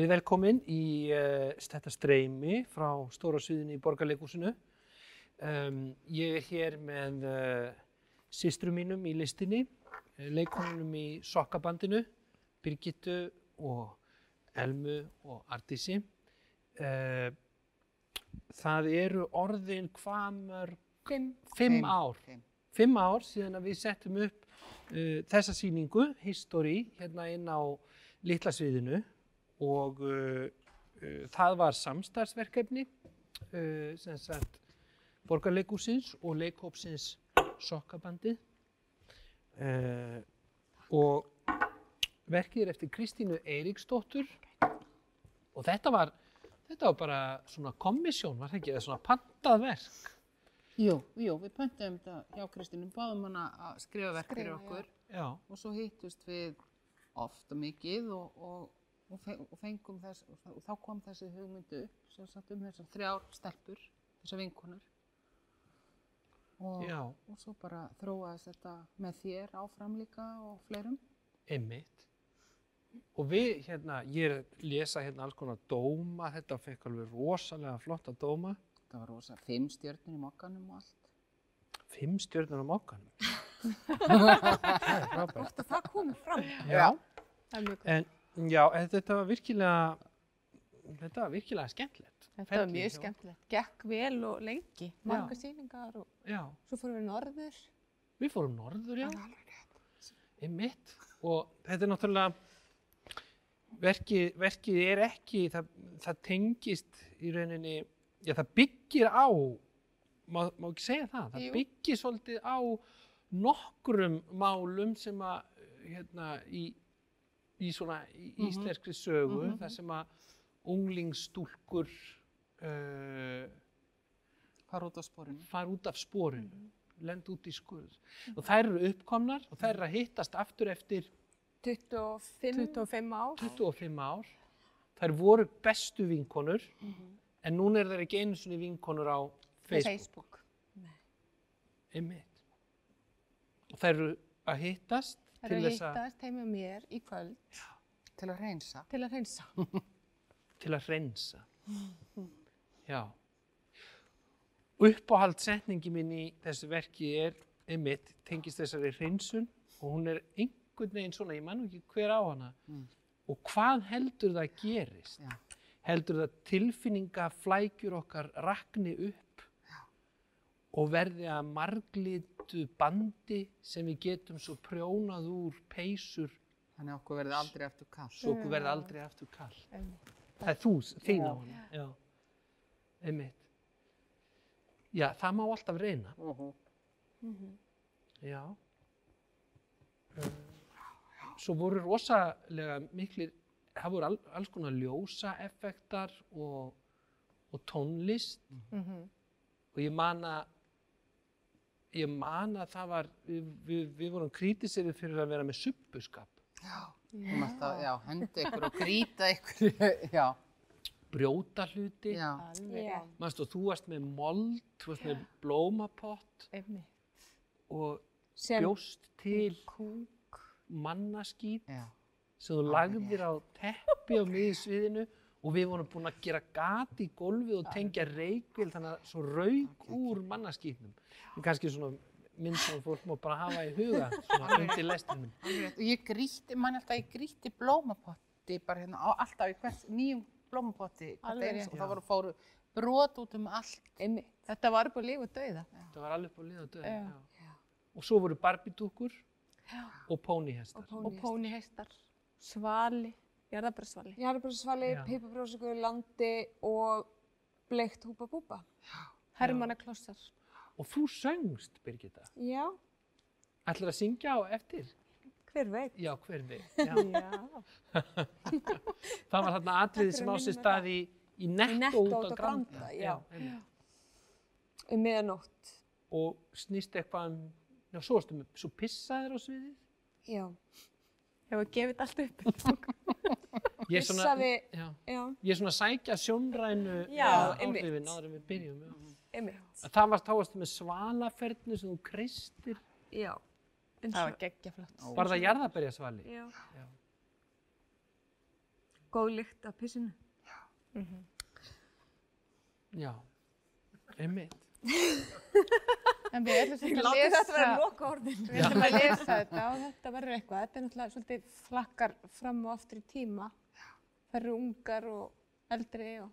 Við erum velkomin í uh, þetta streymi frá stóra sviðinu í Borgarleikúsinu. Um, ég er hér með uh, systrum mínum í listinni, uh, leikonunum í sokkabandinu, Birgittu og Elmu og Artísi. Uh, það eru orðin hvað mörg? Fimm. Fimm ár. Fimm. Fimm ár síðan að við settum upp uh, þessa sýningu, History, hérna inn á litla sviðinu og uh, uh, það var samstarfsverkefni uh, sem sagt borgarleikúsins og leikhópsins sokkabandið. Uh, og verkið er eftir Kristínu Eiríksdóttur. Og þetta var, þetta var bara svona kommisjón, var það ekki, eða svona pantað verk. Jú, jú, við pöntum þetta hjá Kristínu, báðum hana að skrifa verk fyrir okkur. Já, og svo hittust við oft og mikið og, og, og, fe og fengum þess, og, þá- kom þessi hugmyndu upp, sem sagt um þessar þrjár stelpur, þessar vinkonur. Og, já, og svo bara þróaðist þetta með þér áfram líka og fleirum. einmitt. Og við, hérna, ég er að lesa hérna alls konar dóma, þetta fekk alveg rosalega flotta dóma. Það var rosa fimm stjörnir í mokkanum og allt. Fimm stjörnur á mokkanum. það er frábært. Það komi fram. Já, er gott. en já, þetta var virkilega, þetta var virkilega skemmtilegt. Þetta var mjög skemmtilegt. Gekk vel og lengi. Margar sýningar og Já, svo fórum við norður. við fórum norður, já. Það er alveg rétt. Einmitt. Og þetta er náttúrulega, verkið, verkið er ekki, það, það tengist í rauninni, já það byggir á, má, má ekki segja það, það Jú. byggir svolítið á nokkrum málum sem að, hérna, í, í svona í Mhm. íslenskri sögu, Mhm. þar sem að unglingsstúlkur uh, Fara út á sporinu. fara út af sporinu, lenda út í skurð. Og þær eru uppkomnar og þær eru að hittast aftur eftir 25, 25 ár. 25 ár. Þær voru bestu vinkonur, en núna er þær ekki einu sinni vinkonur á Facebook. Facebook. Einmitt. Og þær eru að hittast Það er að hittast heima með mér í kvöld Til að reynsa. til að reynsa. til að hreinsa. Já. Uppáhaldsetningi mín í þessu verki er einmitt, tengist þessari hreinsun og hún er einhvern veginn svona, ég man nú ekki hver á hana. Mm. Og hvað heldur það gerist? Já. Heldur það tilfinningaflækjur okkar rakni upp og verði að marglitu bandi sem við getum svo prjónað úr peysur Þannig að okkur verði aldrei eftir kall. svo okkur verði aldrei aftur kall. Einmitt. Það er þú, þín á. Já. Einmitt. Já, það má alltaf reyna. Uh Já. Um, svo voru rosalega miklir, það voru all, alls konar ljósa effektar og, og tónlist Mhm. og ég man að ég man að það var við, við, við vorum krítisirið fyrir að vera með suppuskap Já. Mátt að, já, henda ykkur og grýta ykkur. já. brjóta hluti Já. Alveg. Já. Manstu, þú varst með mold, þú varst með blómapott Einmitt. og sem bjóst til Kúk. mannaskít Já. sem þú lagðir á teppi á miðsviðinu og við vorum búin að gera gat í gólfið og tengja reykvél þannig að svo rauk úr mannaskítnum. En kannski svona mynd sem fólk má bara hafa í huga svona undir. Alveg rétt. Og ég grýtti, mann alltaf, ég grýtti blómapotti bara hérna, á, alltaf í hvers nýjum blómapotti. Alveg. Og það voru fóru brot út um allt. Einmitt. Þetta var upp á líf og dauða. Það var alveg upp á lið og. Já. Og svo voru barbidúkur og pónihestar. Og pónihestar. Svali. Jarðabröðsvali, Já. pipabrjósikur, landi og bleikt húpa búpa. Hermannaklossar. Og þú söngst, Birgitta. Já, Ætlar að syngja á eftir? hver veit. Já, hver við. Já. Já. Það var þarna atriði sem á sér stað í, í netto út á Granda. Já. Um miðanótt. Og snýst eitthvað um, já, svo, svo pissaðir á sviðið. Já. Hefur gefið allt upp. Ég er svona, já, já, ég er svona að sækja sjónrænu Já, áhrifin áður en við byrjum. Já. Það var þá varstu með svalafernu sem þú kreistir. Já. Það var geggjaflott. Var það jarðaberjasvali? Já. Já. góð lykt af pissinu. Já, einmitt. En við ætlum sem að lesa, þetta vera loka orðin. við ætlum að lesa þetta og þetta verður eitthvað. Þetta er náttúrulega svolítið flakkar fram og aftur í tíma. Það eru ungar og eldri og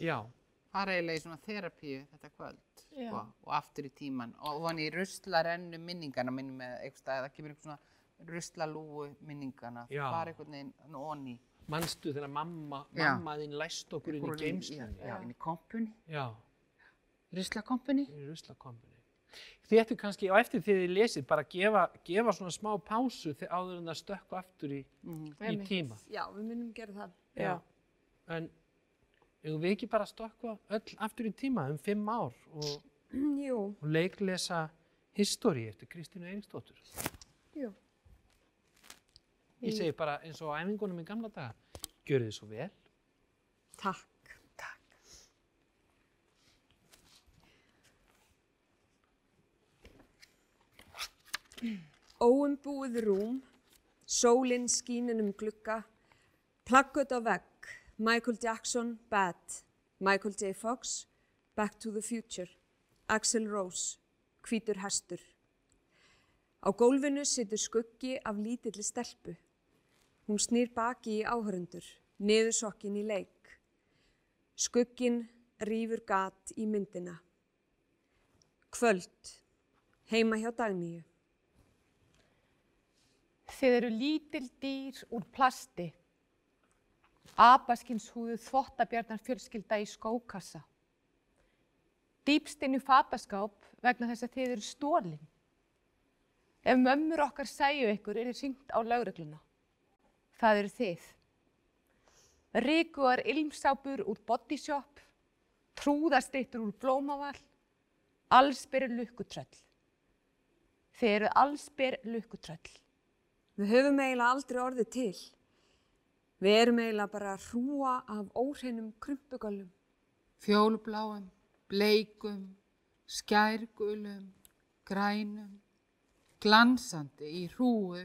Já, fara eiginlega í svona þerapíu þetta kvöld sko, og aftur í tíman og hann í ruslarennu minningana minnum með eitthvað stað, það kemur eitthvað svona ruslalúu minningana, Já. fara einhvern veginn onni manstu þegar mamma, mamma þín læst okkur inn í geimstunni. já, inn í kompunni, Já, ruslakompunni í ruslakompuni. Þið ættu kannski á eftir því þið lesið bara að gefa, gefa svona smá pásu þegar áður en það stökku aftur í, Mhm. í tíma. Já, við munum gera það. Já. En eigum við ekki bara að stökka öll aftur í tíma um fimm ár og, og leiklesa históri eftir Kristínu Eiríksdóttur. jú. Ég segi bara eins og á æfingunum í gamla daga, gjörið þið svo vel. Takk. Óumbúið rúm, sólinn skínin um glugga, plaggut á vegg, Michael Jackson, Bad, Michael J. Fox, Back to the Future, Axl Rose, Hvítur hestur. Á gólfinu situr skuggi af lítilli stelpu. Hún snýr baki í áhörundur, niður sokkin í leik. Skugginn rýfur gat í myndina. Kvöld, heima hjá Dagníu. Þið eru lítil dýr úr plasti. Abaskins þvottabjarnar fjölskylda í skókassa. Dýpst inn í fataskáp vegna þess að þið eru stólin. Ef mömmur okkar sæju ykkur er þið syngt á laurugluna. Það eru þið. Ríkuar ilmsápur úr bodyshop, trúðastittur úr blómavall, allsbyr lukkutröll. Þið eru allsbyr lukkutröll. Við höfum eiginlega aldrei orðið til. Við erum eiginlega bara að hrúa af óhreinum krumpugöllum. fjólubláum, bleikum, skærgulum, grænum, glansandi í hrúu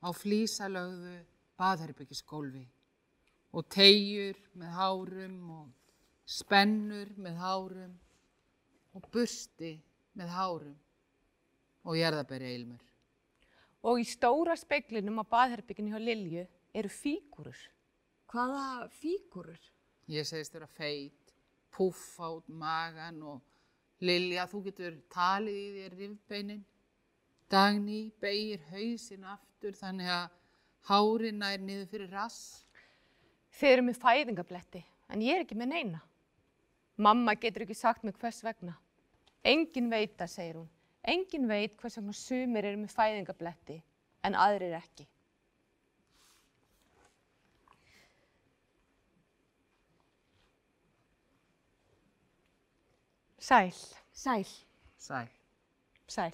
á flísalögðu baðherbyggisgólfi og tegjur með hárum og spennur með hárum og bursti með hárum og jarðabæri eilmur. Og í stóra speiklinum á baðherbygginu hjá Lilju eru fígúrur. Hvaða fígurur? Ég segist vera feit, púffa út magan og Lilja, þú getur talið í þér rifbeinin. Dagný beigir hausinn aftur þannig að hárið nær niður fyrir rass. Þið eru með fæðingabletti, en ég er ekki með neina. Mamma getur ekki sagt mig hvers vegna. Engin veit það, segir hún. Engin veit hvers vegna sumir eru með fæðingabletti, en aðrir ekki. Sæl, Sæl. Sæl, sæl.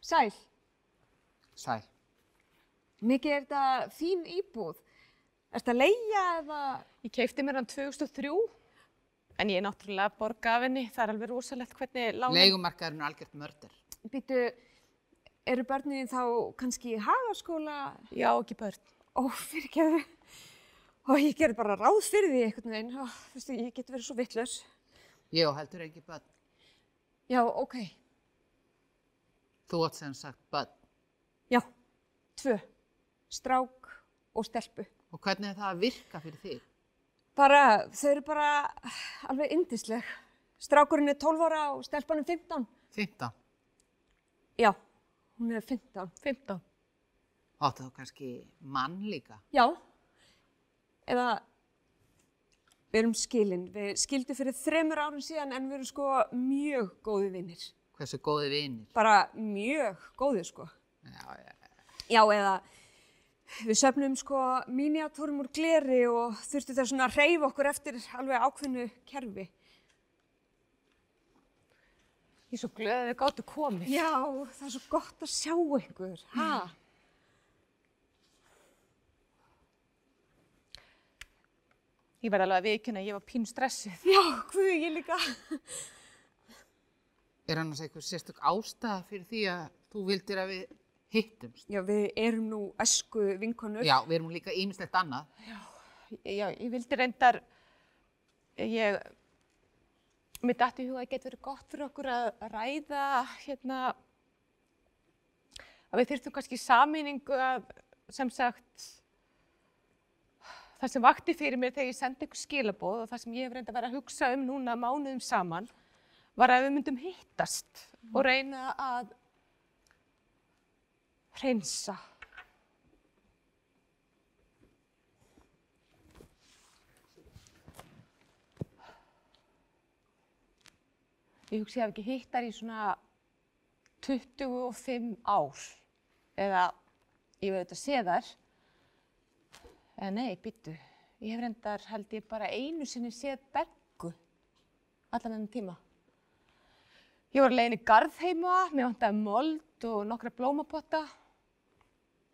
Sæl. sæl. Mikið er þetta fín íbúð. Ertu að leia eða... Ég keipti mér hann 2003, en ég er náttúrulega borga af henni. Það er alveg rosalegt hvernig lánin... Leigumarkaðurinn er algjört mörder. Býtu, eru börnin þá kannski í hagaskóla? Já, ekki börn. Ó, fyrir ekki Ó, ég gerði bara ráð fyrir því einhvern veginn. Ó, þú veist, ég get verið svo vittlaus. Ég og heldur ekki börn. Já, ok. Þú átt sem sagt börn. Já, tvö. Strák og stelpu. Og hvernig er það að virka fyrir þig? Bara, þau eru bara alveg yndisleg. Strákurinn er 12 ára og stelpan er 15. 15. Já, hún er 15. 15. Áttu þú kannski mann líka? Já, eða við erum skilin. Við skildum fyrir þremur árum síðan en við erum sko mjög góði vinnir. Hversu góði vinir? Bara mjög góði sko. Já, já. Já, eða við söfnum sko miniatúrum úr gleri og þurftu þess svona að reyfa okkur eftir alveg ákveðnu kerfi. Ég er svo glöð að þið gáttu komið. Já, það er svo gott að sjá ykkur. Ha? Ég verði alveg að viðkynna að ég var pínu stressuð. Já, hvað ég líka. Er annars einhver sérstök ástæða fyrir því að þú vildir að við hittumst? Já, við erum nú esku vinkonur. Já, við erum líka ýmislegt annað. Já, ég vildi reyndar, ég, mér dætti huga að það getur verið gott fyrir okkur að ræða, hérna, að við þyrftum kannski samýningu að, sem sagt, það sem vakti fyrir mér þegar ég sendi ykkur skilaboð og það sem ég hef reyndað að vera að hugsa um núna mánuðum saman, var að við myndum hittast og reyna að hreinsa. Ég hugsi ég hef ekki hitt þær í svona 25 ár eða ég veit að sé þær. En nei, byttu. Ég hef reyndar held ég bara einu sinni séð Beggu allan ennum tíma. Ég var leiðin í garð heima, mér vantaði mold og nokkra blómapotta.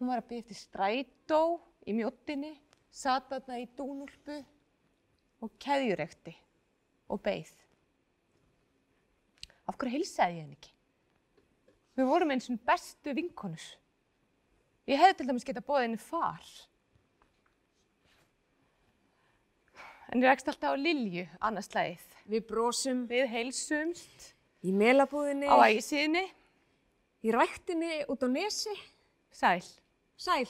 Hún var að byggja eftir strætó í mjóttinni, sat þarna í dúnúlpu og keðjurekti og beið. Af hverju heilsaði ég henni ekki? Við vorum eins og bestu vinkonur. Ég hefði til dæmis getað bóðið henni far. En ég rekst alltaf á Lilju, annars slæðið. Við brosum Við heilsumst í melabúðinni, á ægisíðinni. í ræktinni út á nesi. Sæl. Sæl.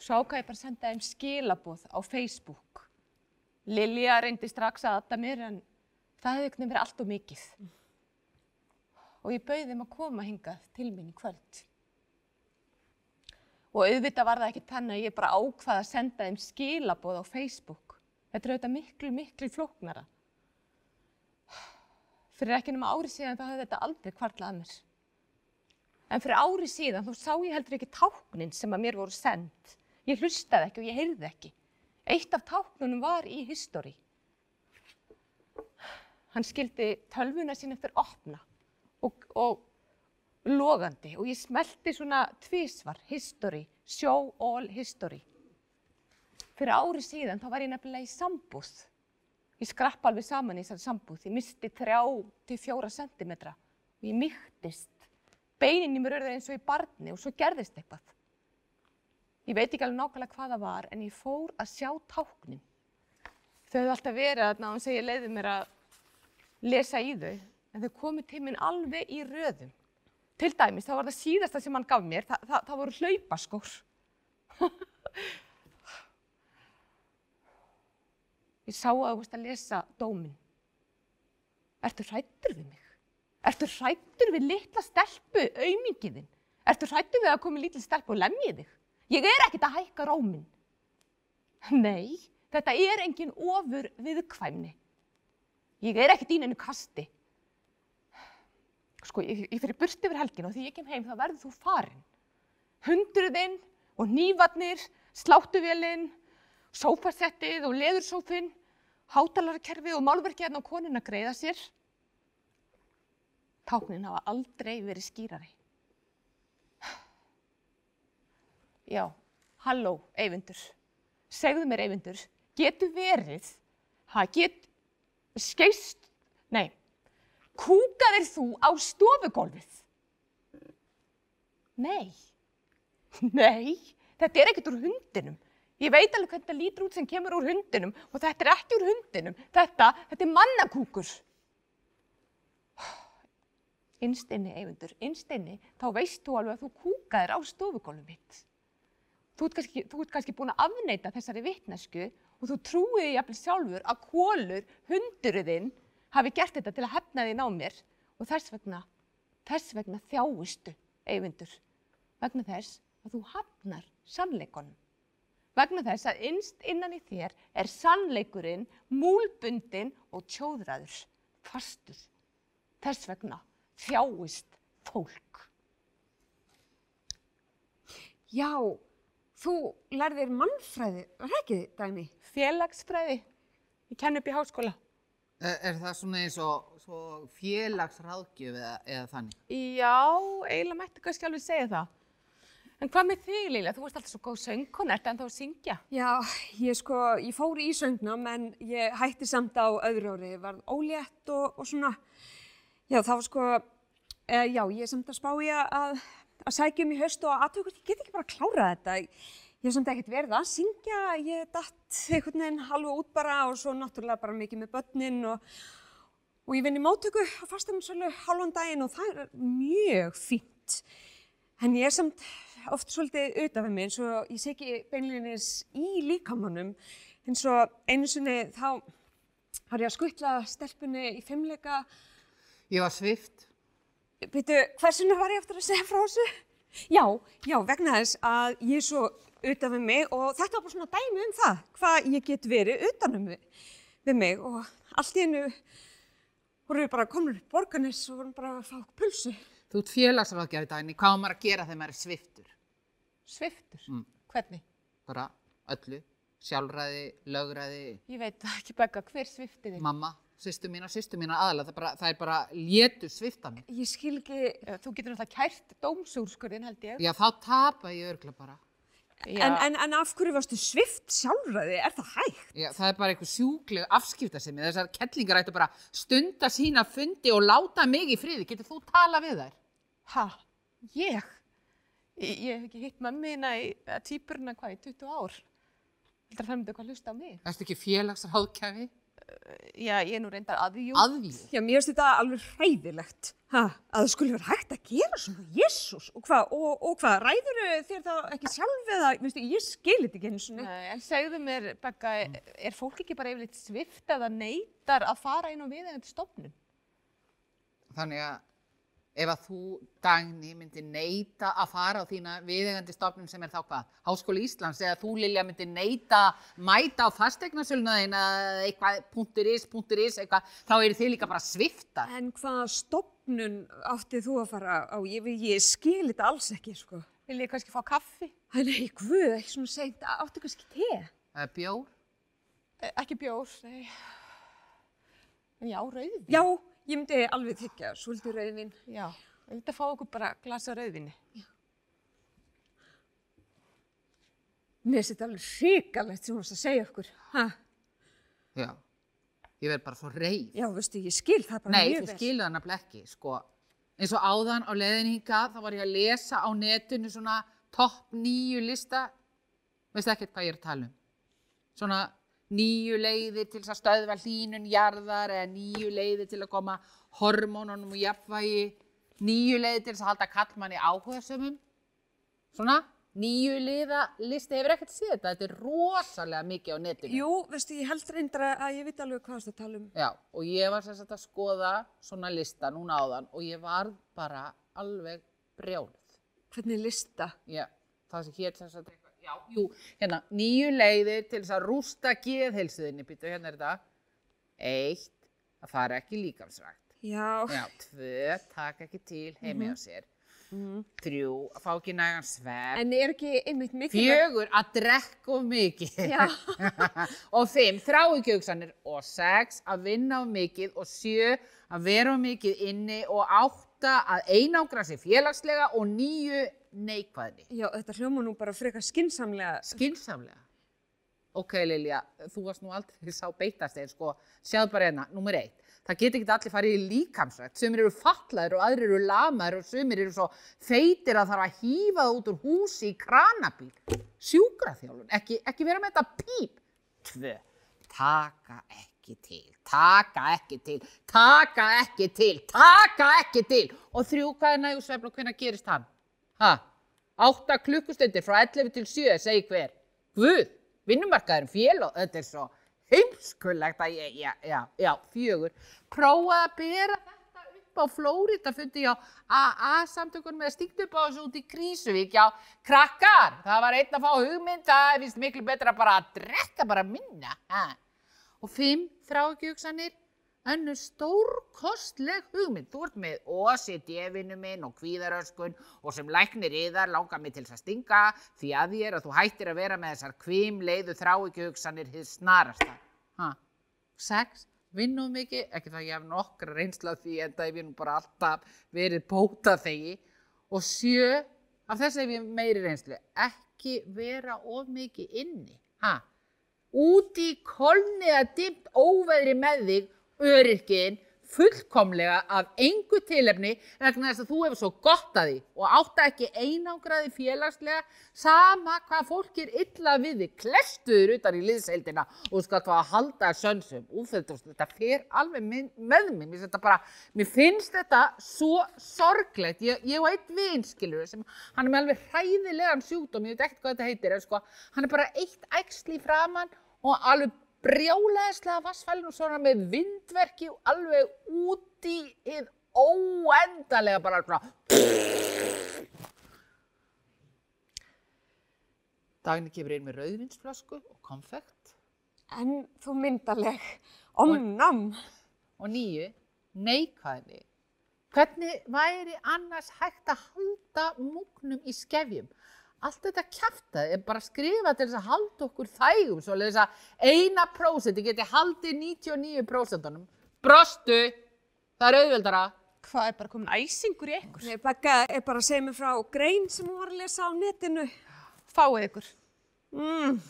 Svo ákvað ég bara að senda þeim skilaboð á Facebook. Lilja reyndi strax að aðta mér en það hefði einhvern veginn verið allt og mikið. Og ég bauði þeim að koma hingað til mín í kvöld. Og auðvitað var það ekki þannig að ég bara ákvaða að senda þeim skilaboð á Facebook. Þetta er auðvitað miklu, miklu flóknara. Fyrir ekki nema ári síðan þá hefði þetta aldrei kvarlað að mér. En fyrir ári síðan þá sá ég heldur ekki táknin sem að mér voru send. Ég hlustaði ekki og ég heyrði ekki. Eitt af táknunum var í history. Hann skildi tölvuna sín eftir opna og, og logandi og ég smelti svona tvísvar, history, show all history. Fyrir ári síðan þá var ég nefnilega í sambúð. Ég skrappa alveg saman í þessari sambúð. Ég misti þrjá til fjóra sentimetra og ég mýktist. Beinin í mér örði eins og í barni og svo gerðist eitthvað. Ég veit ekki alveg nákvæmlega hvað það var en ég fór að sjá táknin. Þau hefðu alltaf verið þarna og segja leiði mér að lesa í þau en þau komu til minn alveg í röðum. Til dæmis, það var það síðasta sem hann gaf mér, það, það, það voru hlaupaskór. Ég sá að þú veist að lesa dómin. Ertu hrættur við mig? Ertu hrættur við litla stelpu, aumingiðinn? Ertu hrættur við að komi litla stelpu og lemja þig? Ég er ekkert að hækka rómin. Nei, þetta er engin ofur viðkvæmni. Ég er ekkert í neinu kasti. Sko, ég, ég fyrir burt yfir helgin og því ég kem heim þá verður þú farin. Hundruðinn og nývarnir, sláttuvélinn, sófasettið og leðursófinn, hátalarkerfið og málverkið hérna á konun að greiða sér. Táknin hafa aldrei verið skýrari. Já, halló, Eyvindur. Segðu mér, Eyvindur, getur verið, ha, get, skeist, nei, kúkaðir þú á stofugólfið? Nei, nei, þetta er ekkert úr hundinum. Ég veit alveg hvernig þetta lítur út sem kemur úr hundinum og þetta er ekki úr hundinum. Þetta, þetta er mannakúkur. Innst inni, Eyvindur, innst inni, þá veist þú alveg að þú kúkaðir á stofugólfið mitt. Þú ert kannski, þú ert kannski búin að afneita þessari vitnesku og þú trúið jafnvel sjálfur að kólur, hundurðinn, hafi gert þetta til að hefna þín á mér og þess vegna, þess vegna þjáistu, Eyvindur, vegna þess að þú hafnar sannleikonum. Vegna þess að innst innan í þér er sannleikurinn múlbundin og tjóðræður, fastur. Þess vegna þjáist fólk. Já, þú lærðir mannfræði, var það ekki dæmi? Félagsfræði. Ég kenn upp í háskóla. Er, er það svona eins og svo félagsráðgjöf eða, eða þannig? Já, eiginlega mætti kannski alveg segja það. En hvað með þig, Líla? Þú ert alltaf svo góð söngkona, ertu ennþá að syngja? Já, ég sko, ég fór í söngnám en ég hætti samt á öðru ári, var ólétt og, og svona, já var sko, e, já ég samt að spá ég að, að sækja um í haust og aðtöku, ég get ekki bara að klára þetta. Ég hef samt ekkert verið að syngja, ég datt einhvern veginn alveg út bara og svo náttúrulega bara mikið með börnin og, og ég vinn í móttöku á fastaminsölu halvan daginn og það er mjög fínt. En ég er samt oft svolítið auðvitað við mig eins og ég sé ekki beinlinis í líkamannum eins og einu sinni þá har ég að skuttla stelpunni í fimmleika. Ég var svift. Byrju, hversuna var ég eftir að segja frá þessu? Já, já, vegna þess að ég er svo utan við mig og þetta var bara svona dæmi um það, hvað ég get verið utanum við, við mig og allt í hennu voru við bara komin upp borganis og vorum bara að fá pulsu. Þú ert félagsráðgjafi daginn, hvað á maður að gera þegar maður er sviftur? Sviftur? Mm. Hvernig? Bara öllu, sjálfræði, lögræði, Ég veit ekki begga, hver sviftir þig? mamma, sýstu mína, sýstu mína aðalega, það, er bara, það er bara létu svifta mig. Ég skil ekki, Eh, Þú getur náttúrulega kært dómsúrskurinn held ég. Já, þá tapa ég örgla bara. En, en, en af hverju varstu svift sjálfræði, er það hægt? Já, það er bara eitthvað sjúkleg afskiptasemi. Þessar kettlingar ættu bara stunda sína fundi og láta mig í friði. Getur þú tala við þær? Ha? Ég? Ég, ég hef ekki hitt mömmina í eða týpurina hvað í 20 ár. Heldur að það myndi eitthvað hlusta á mig? Erstu ekki félagsráðgjafi? Já, ég er nú reyndar aðjú. Aðvíð. Já, mér finnst þetta alveg hræðilegt, ha, að það skulle vera hægt að gera svona, jésús, og hvað, og, og hvað, ræður þér þá ekki sjálf eða, veistu, ég skil þetta ekki eins og Nei, en segðu mér, Begga, er fólk ekki bara yfirleitt svift eða neytar að fara inn á viðeigandi stofnun? Þannig að ef að þú, Dagni, myndi neyta að fara á þína viðegandi stofnun sem er þá hvað? Háskóli Íslands eða þú, Lilja, myndi neyta mæta á fasteignarsöluna þín eða eitthvað, punktur is, punktur is, eitthvað, þá eru þið líka bara sviftar. En hvaða stopnun áttið þú að fara á? Ég, ég skil þetta alls ekki, sko. Vil ég kannski fá kaffi? Æ, nei, guð, ekki svona seint, áttu kannski te? Bjór? Eh, Ekki bjór, nei. En já, rauðvin. Já, ég myndi alveg þykja, svolítið rauðvin. Já, ég vildi að fá okkur bara glasa rauðvinni. Mér finnst þetta alveg hrikalegt sem þú varst að segja okkur. Ha? Já. Ég verð bara svo reið. Já, veistu, ég skil það bara Nei, mjög þið vel. skilu það nefnilega ekki, sko. Eins og áðan á leiðin hingað, þá var ég að lesa á netinu svona topp nýju lista. Veistu ekkert hvað ég er að tala um? Svona nýju leiðir til að stöðva hlínun jarðar eða nýju leiðir til að koma hormónunum og jafnvægi, nýju leiðir til að halda kallmanni áhugasömmum. Svona nýju liða listi hefur ekkert séð þetta, þetta er rosalega mikið á netinu. Jú, veistu, ég held reyndra að ég veit alveg hvað þú ert að tala um. Já, og ég var sagt að skoða svona lista núna áðan og ég var bara alveg brjáluð. Hvernig lista? Já, það sem hér eitthvað, já, jú, hérna, nýju leiðir til þess að rústa geðheilsuðinni, býtu, hérna er þetta. Eitt, að fara ekki í líkamsrækt. Já, Já, tvö, taka ekki til heimi á sér. Þrjú, að fá ekki nægan svefn. en er ekki einmitt mikilvægt? Fjögur, að drekka of mikið. Já. og fimm, þráhyggjuhugsanir. Og sex, að vinna of mikið. Og sjö, að vera of mikið inni. Og átta, að einangra sig félagslega. Og níu, neikvæðni. Já, þetta hljóma nú bara frekar skinsamlega. Skinsamlega. Ok, Lilja, þú varst nú aldrei sá beitast eða sko, sjáðu bara hérna, nummer eitt. Það geti ekki allir farið í líkamsrætt. Sumir eru fallaður og aðrir eru lamaður og sumir eru svo feitir að þarf að hýfa það út úr húsi í kranabíl. Sjúkraþjálfun, ekki, ekki vera með þetta píp. Tvö, taka ekki til, taka ekki til, taka ekki til, taka ekki til. Og þrjú, hvað er nægusvefn og hvenær gerist hann? Ha? Átta klukkustundir frá 11 til 7, segi hver. Guð, vinnumarkaðurinn fél og þetta er svo heimskullegt að ég, já, já, já, fjögur. Prófaði að bera þetta upp á Flórida, fundi ég á AA-samtökunum með stíkt upp á þessu út í Krísuvík, já, krakkar, það var einn að fá hugmynd, það finnst miklu betra bara að drekka bara minna. Ha? Og fimm, þrákjöksanir, önnur stórkostleg hugmynd. Þú ert með OCD-vinnu minn og kvíðaröskun og sem læknir yðar langar mig til þess að stinga því að ég er að þú hættir að vera með þessar kvimleiðu þrákjöksanir hið snarasta. Ha? Sex, vinn of mikið, ekki það ég hef nokkra reynsla því en það hef ég nú bara alltaf verið bóta þegi. Og sjö, af þess hef ég meiri reynslu, ekki vera of mikið inni. Ha? Úti í kolni eða dimmt óveðri með þig, öryrkin, fullkomlega af engu tilefni vegna þess að þú hefur svo gott að því og átta ekki einangraði félagslega sama hvað fólk er illa við þig, klestuður utan í liðseildina og þú skalt fá að halda sönsum. Úf, þetta, þetta fer alveg með, mér þetta bara, mér finnst þetta svo sorglegt. Ég, ég og eitt vinskilur sem, hann er með alveg hræðilegan sjúkdóm, ég veit ekkert hvað þetta heitir, en sko, hann er bara eitt æxli í framann og alveg brjálæðislega vassfælin og svona með vindverki og alveg út í hið óendalega bara svona. Dagni kemur inn með rauðvinsflösku og konfekt En þú myndarleg. Omnam. og nýju neikvæðni. Hvernig væri annars hægt að halda múknum í skefjum? Allt þetta kjaftaði er bara skrifað til þess að halda okkur þægum, svo þess að eina prósenti geti haldið 99 prósentunum. Brostu, það er auðveldara. Hvað er bara komin æsingur í ykkur? Nei, Begga er bara að segja mér frá grein sem hún var að lesa á netinu. Fáið ykkur. Mm,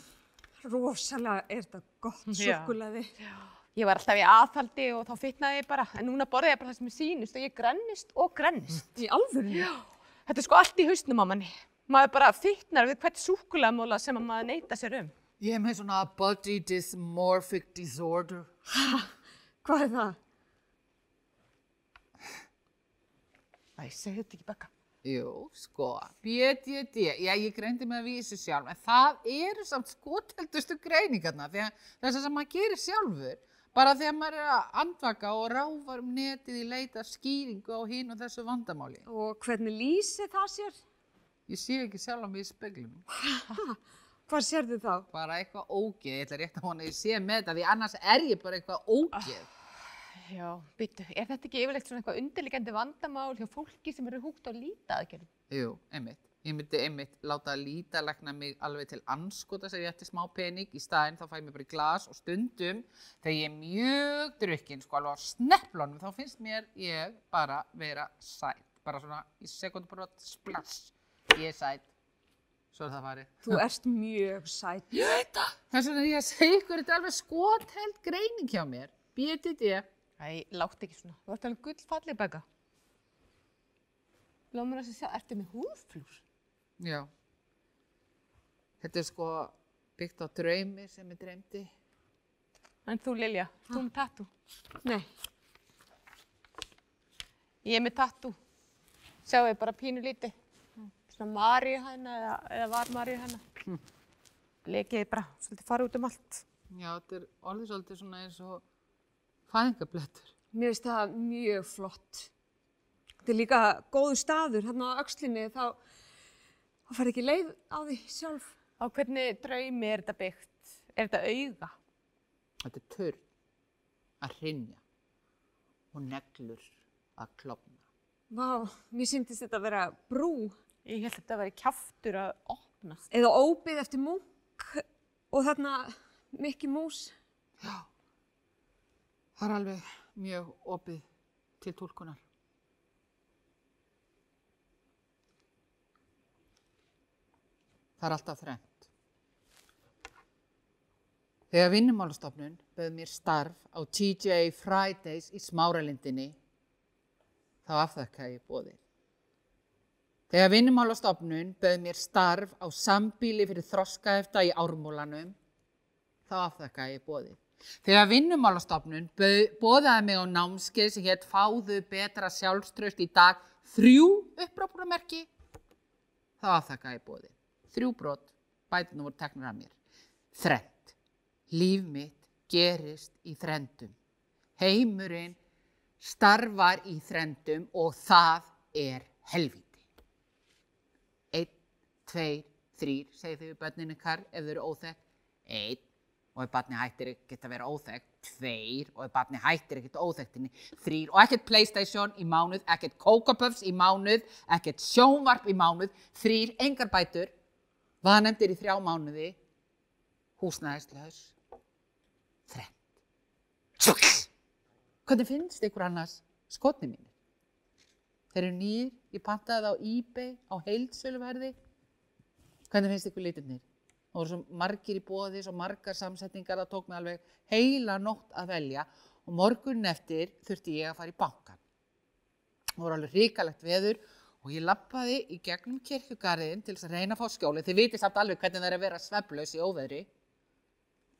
rosalega er þetta gott Já. súkkulaði. Ég var alltaf í aðhaldi og þá fitnaði ég bara. En núna borðið ég bara það sem ég sýnist og ég grennist og grennist. Í alvörinu? Þetta er sko allt í hausnum á manni. Maður bara fitnar við hvert súkulamóla sem að maður neyta sér um. Ég er með svona body dysmorphic disorder. Hvað er það? Æ, segðu þetta ekki bekka. Jú, sko, BDD, já ég greindi með að vísu sjálf, en það eru samt skoteldustu greiningarna, því að þess að sem maður gerir sjálfur, bara þegar maður er að andvaka og ráfar um netið í leita skýringu á hinn og þessu vandamáli. Og hvernig lýsi það sér? Ég sé ekki sjálf á mig í speglunum, Hvað sérðu þá? bara eitthvað ógeð, ég ætla rétt að vona að ég sé með þetta, því annars er ég bara eitthvað ógeð. Já, byttu. Er þetta ekki yfirleitt svona eitthvað undirliggjandi vandamál hjá fólki sem eru húgt á lítaaðgerðum? Jú, einmitt. Ég myndi einmitt láta líta lækna mig alveg til anskota sem ég ætti smá pening í staðinn, þá fæ ég mér bara í glas og stundum þegar ég er mjög drukkinn, sko alveg á sneflunum, þá finnst mér ég bara vera sætt. Bara svona í sekundbrot, splass, ég er sætt. Svo er það farið. Þú ert mjög sætt. Ég veit það. Þess vegna er ég að segja ykkur, þetta er alveg skotheld greining hjá mér. BDD. Æ, látt ekki svona. Þú ert alveg gullfallið bekka. Lóðum að sjá, ertu með húðflúr? Já. Þetta er sko byggt á draumi sem ég dreymdi. En þú Lilja, þú með tattoo. Nei, Ég er með tattoo. Sjáu þið bara pínu líti. Svona Maríu hennar eða, eða var Maríu hennar. Lekið bara, svolítið farið út um allt. Já, þetta er orðið svolítið svona eins og fæðingablettur. mér finnst það mjög flott. Þetta er líka góðu staður, hérna á öxlinni, þá, þá fær ekki leið á því sjálf. Á hvernig draumi er þetta byggt? Er þetta auga? Þetta er törn að hrinja og neglur að klopna. Vá, mér syndist þetta að vera brú Ég held að þetta væri kjaftur að opnast. eða óbyð eftir múk og þarna Mikki Mús. Það er alveg mjög opið til tólkunar. Það er alltaf þrennt. Þegar vinnumálastofnun bauð mér starf á TJ Fridays í Smáralindinni, þá afþakkaði ég bóðið. Þegar vinnumálastofnun bauð mér starf á sambíli fyrir þroskaefta í ármúlanum, þá afþakkaði ég bóðið. Þegar vinnumálastofnun bóðaði mig á námskeið sem hétt Fáðu betra sjálfströst í dag þrjú upprápunamerki, þá afþakkaði ég bóðið. Þrjú brot, bætinu voru teknir af mér. Þrennt. Líf mitt gerist í þrendum. Heimurinn starfar í þrendum og það er helvíti. Tveir, þrýr, þið við börninu ykkar ef þau eru óþekk. Einn, og ef barni hættir ekkert að vera óþekkt, tveir, og ef barni hættir ekkert óþekktinni, þrýr, og ekkert Playstation í mánuð, ekkert Coca Puffs í mánuð, ekkert sjónvarp í mánuð, þrýr, engar bætur, vanemdir í þrjá mánuði, húsnæðislaus, þrennt. Hvernig finnst ykkur annars skotni mínir? Þeir eru nýr, ég pantaði það á eBay á heildsöluverði. Hvernig finnst ykkur litirnir? Það voru svo margir í bóði, svo margar samsetningar, það tók mig alveg heila nótt að velja og morgunin eftir þurfti ég að fara í bankan. Það voru alveg ríkalegt veður og ég lappaði í gegnum kirkjugarðin til þess að reyna að fá skjóli. Þið vitið samt alveg hvernig það er að vera sveflaus í óveðri.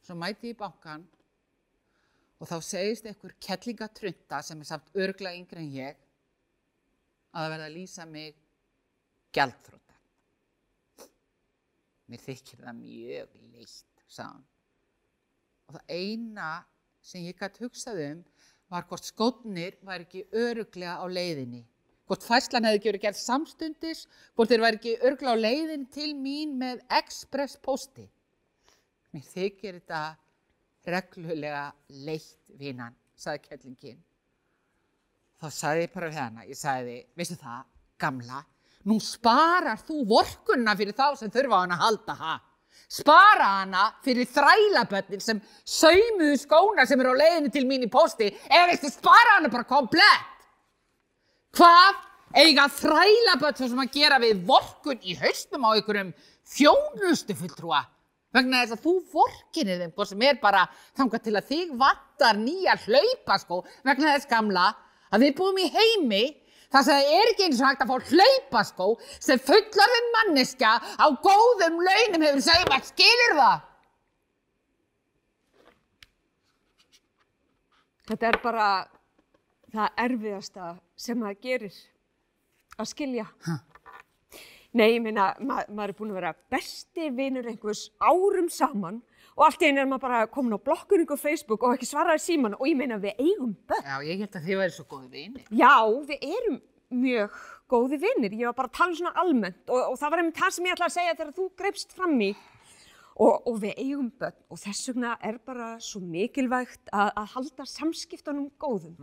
Svo mæti ég í bankan og þá segist einhver kettlingatrunda sem er samt örgla yngri en ég að það verða að lýsa mig gjaldþróta. Mér þykir það mjög leitt, sagði hann. Og það eina sem ég gæti hugsað um var hvort skótnir var ekki öruglega á leiðinni. Hvort fæslan hefði ekki verið gerð samstundis, hvort þeir var ekki öruglega á leiðin til mín með express posti. Mér þykir þetta reglulega leitt vinan, sagði kettlingin. Þá sagði ég bara við hana, ég sagði, veistu það, gamla, nú sparar þú vorkunna fyrir þá sem þurfa á hana að halda, ha? Spara hana fyrir þrælabötnin sem saumuðu skóna sem eru á leiðinu til mín í posti, eða veistu, spara hana bara komplett. Hvað eiga þrælabötn sem að gera við vorkun í haustum á einhverjum þjónustu fulltrúa? Vegna þess að þú vorkinir þeim, sem er bara þangað til að þig vantar nýja hlaupaskó vegna þess gamla að við búum í heimi þar sem það er ekki eins og hægt að fá hlaupaskó sem fullarðin manneska á góðum launum hefur segjum að skilur það. Þetta er bara það erfiðasta sem maður gerir að skilja. Nei, ég meina, ma maður er búin að vera besti vinur einhvers árum saman og allt í einu er maður bara komin á blokkuningu á Facebook og ekki svaraði síman og ég meina við eigum börn. Já, ég held að þið væri svo góði vinir. Já, við erum mjög góði vinnir. Ég var bara að tala svona almennt og, og það var einmitt það sem ég ætla að segja þegar þú greipst fram í. Og, og við eigum börn og þess vegna er bara svo mikilvægt að, að halda samskiptunum góðum.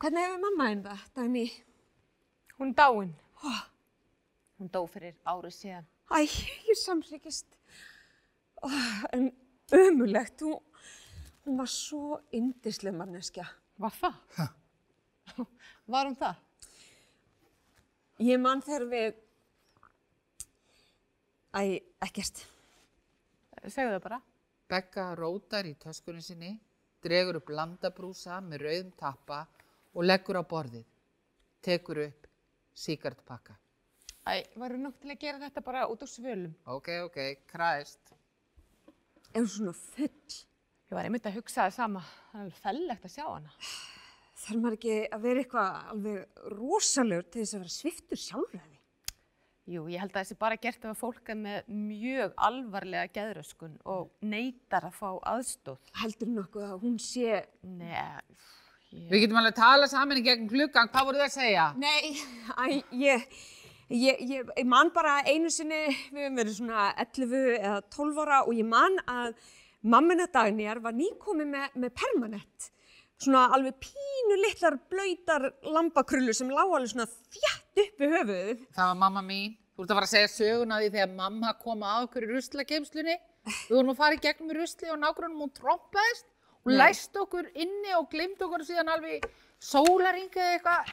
Hvernig hefur mamma einn það, Dagný? Hún er dáin. Hún dó fyrir árið síðan. Æ, ég samsíkist. En ömulegt, hún, hún var svo yndisleg manneskja. Var það? Var hún það? Ég man þegar við... Æ, ekkert. Segðu það bara. Begga rótar í töskunni sinni, dregur upp landabrúsa með rauðum tappa og leggur á borðið. Tekur upp síkartpakka. Æ, varu nokk til að gera þetta bara út á svölum. Ok, ok, kræst. Er hún svona full? Ég var einmitt að hugsa það sama. Það er alveg fellegt að sjá hana. Þarf maður ekki að vera eitthvað alveg rosalegur til þess að vera sviftur sjálfræði? Jú, ég held að þessi bara gert ef að fólk er með mjög alvarlega geðröskun og neytar að fá aðstóð. Heldur nokkuð að hún sé... Nei, ég... Við getum alveg að tala saman í gegn klukkan, hvað voru þið að segja? Nei, æ, ég, ég, ég, ég man bara einu sinni, við höfum verið svona 11 eða 12 ára og ég man að mammina Dagnýjar var nýkomið með, með permanent. Svona alveg pínu litlar blöytar lambakrullur sem lág alveg svona þjætt upp við höfuðið. Það var mamma mín. Þú ert að fara að segja söguna af því þegar mamma kom að okkur í ruslageimslunni. Við vorum að fara í gegnum rusli og nágrunum hún trompaðist og læst okkur inni og glimt okkur síðan alveg sólaringa eitthvað.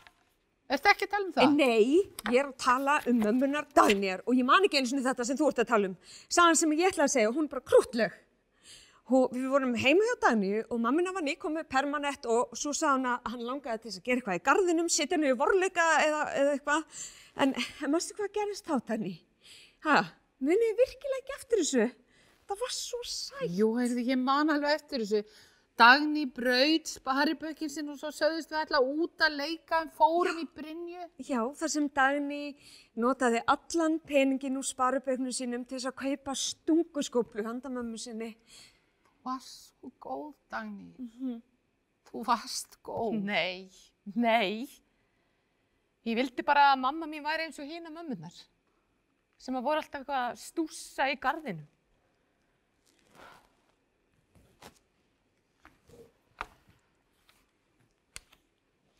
Ertu ekki að tala um það? Nei, ég er að tala um mömmunar Dagnýjar og ég man ekki einu sinni þetta sem þú ert að tala um. Sagan sem ég ætla að segja, hún er bara krútleg. Og við vorum heima hjá Dagný og mammina var nýkomið permanent og svo sagði hann að hann langaði til þess að gera eitthvað í garðinum, sitja henni í vorleika eða, eða eitthvað. En mástu hvað gerist þá, Dagný? Hæ, munið virkilega ekki eftir þessu? Það var svo sætt. Jú, heyrðu, ég man alveg eftir þessu. Dagný braut sparibökkin sinn og svo sögðust við alltaf út að leika en fórum í Brynju. Já, þar sem Dagný notaði allan peningin úr sparuböknu sínum til þess að kaupa stunguskóplu handa mömmu sinni. Þú varst svo góð, Dagný. Þú varst góð. Nei, nei. Ég vildi bara að mamma mín væri eins og hína mömmunar. Sem að voru alltaf eitthvað að stússa í gardinu.